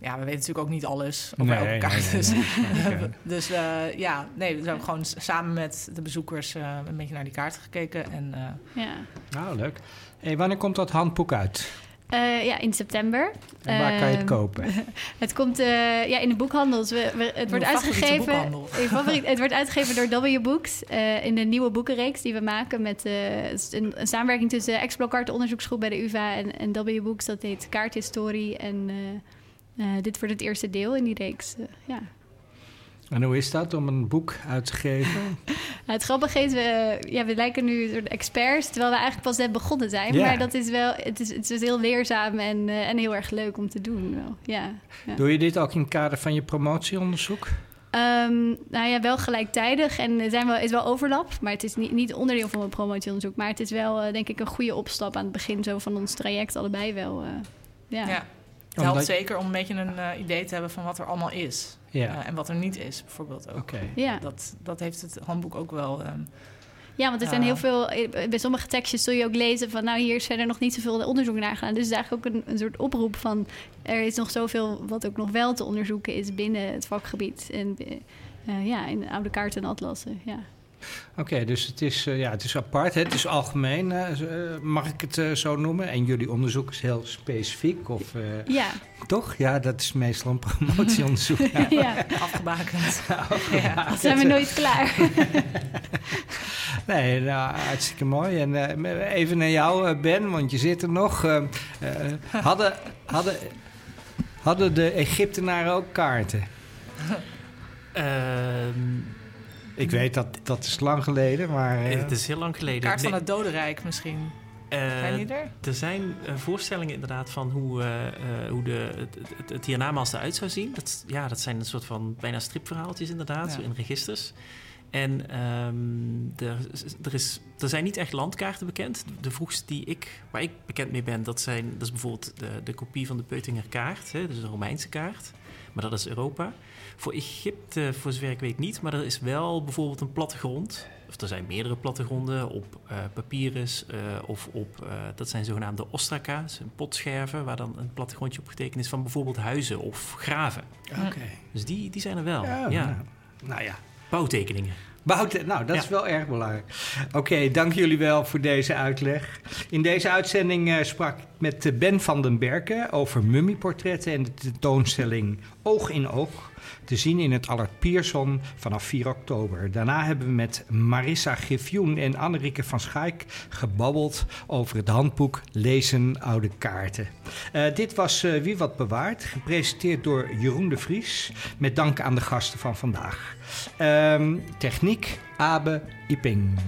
ja, we weten natuurlijk ook niet alles over Nee, elke kaart. nee, dus nee, nee. Oké. dus eh, ja, nee, we hebben gewoon samen met de bezoekers eh, een beetje naar die kaarten gekeken. En eh, Ja. Nou, leuk. Hey, wanneer komt dat handboek uit? Eh, ja, in september. En waar kan je het Ehm, kopen? Het komt eh, ja, in de boekhandels. We, we- het wordt uitgegeven. favoriet- het wordt uitgegeven door W Books eh, in de nieuwe boekenreeks die we maken met eh, een, een samenwerking tussen Explokart, de onderzoeksgroep bij de UvA en, en W Books. Dat heet Kaarthistorie. En eh, eh, dit wordt het eerste deel in die reeks. ja. En hoe is dat om een boek uit te geven? Nou, het grappige is, we, ja, we lijken nu een soort experts, terwijl we eigenlijk pas net begonnen zijn. Maar dat is wel, het is, het is heel leerzaam en, eh, en heel erg leuk om te doen. Wel. Ja, ja. Doe je dit ook in het kader van je promotieonderzoek? Ehm, nou ja, wel gelijktijdig. En er zijn wel, is wel overlap. Maar het is niet, niet onderdeel van mijn promotieonderzoek. Maar het is wel, eh, denk ik, een goede opstap aan het begin zo van ons traject. Allebei wel. eh, ja. ja. Het helpt Omdat- zeker om een beetje een eh, idee te hebben van wat er allemaal is. Ja, Eh, en wat er niet is, bijvoorbeeld ook. oké. Ja. Dat, dat heeft het handboek ook wel. ehm, ja, want er zijn Ja. heel veel... eh, Bij sommige tekstjes zul je ook lezen van... nou, hier is verder nog niet zoveel onderzoek naar gedaan. Dus het is eigenlijk ook een, een soort oproep van... er is nog zoveel wat ook nog wel te onderzoeken is binnen het vakgebied. En eh, eh, ja, in oude kaarten en atlassen, ja. Oké, dus het is, eh, ja, het is apart, hè? het is algemeen, eh, eh, mag ik het eh, zo noemen? En jullie onderzoek is heel specifiek, of eh, Ja, toch? Ja, dat is meestal een promotieonderzoek. ja. ja. afgebakend. ja. Zijn we nooit klaar. Nee, nou, hartstikke mooi. En even naar jou, eh, Ben, want je zit er nog. Hadden, hadden, hadden de Egyptenaren ook kaarten? Ehm, Ik weet dat dat is lang geleden, maar... eh, het is heel lang geleden. Kaart van het dodenrijk misschien. eh, Zijn die er? Er zijn eh, voorstellingen inderdaad van hoe, eh, eh, hoe de, het, het, het hiernamaals eruit zou zien. Dat, ja, dat zijn een soort van bijna stripverhaaltjes inderdaad, Ja. zo in registers. En ehm, er, er, is, er zijn niet echt landkaarten bekend. De vroegste die ik, waar ik bekend mee ben, dat, zijn, dat is bijvoorbeeld de, de kopie van de Peutinger kaart. Hè, dus een Romeinse kaart. Maar dat is Europa. Voor Egypte, voor zover ik weet niet. Maar er is wel bijvoorbeeld een plattegrond. Of er zijn meerdere plattegronden op eh, papyrus eh, of op, eh, dat zijn zogenaamde ostraka's, een potscherven, waar dan een plattegrondje op getekend is van bijvoorbeeld huizen of graven. Oké. Dus die, die zijn er wel. Ja, Ja, Nou, nou ja. Bouwtekeningen. Bouten, nou, dat Ja. is wel erg belangrijk. Oké, dank jullie wel voor deze uitleg. In deze uitzending eh, sprak ik met Ben van den Berken over mummieportretten en de tentoonstelling Oog in Oog. Te zien in het Allard Pierson vanaf 4 oktober. Daarna hebben we met Marissa Griffioen en Annerieke van Schaik gebabbeld over het handboek Lezen Oude Kaarten. Eh, dit was eh, Wie Wat Bewaart, gepresenteerd door Jeroen de Vries. Met dank aan de gasten van vandaag. Ehm, techniek Abe Iping.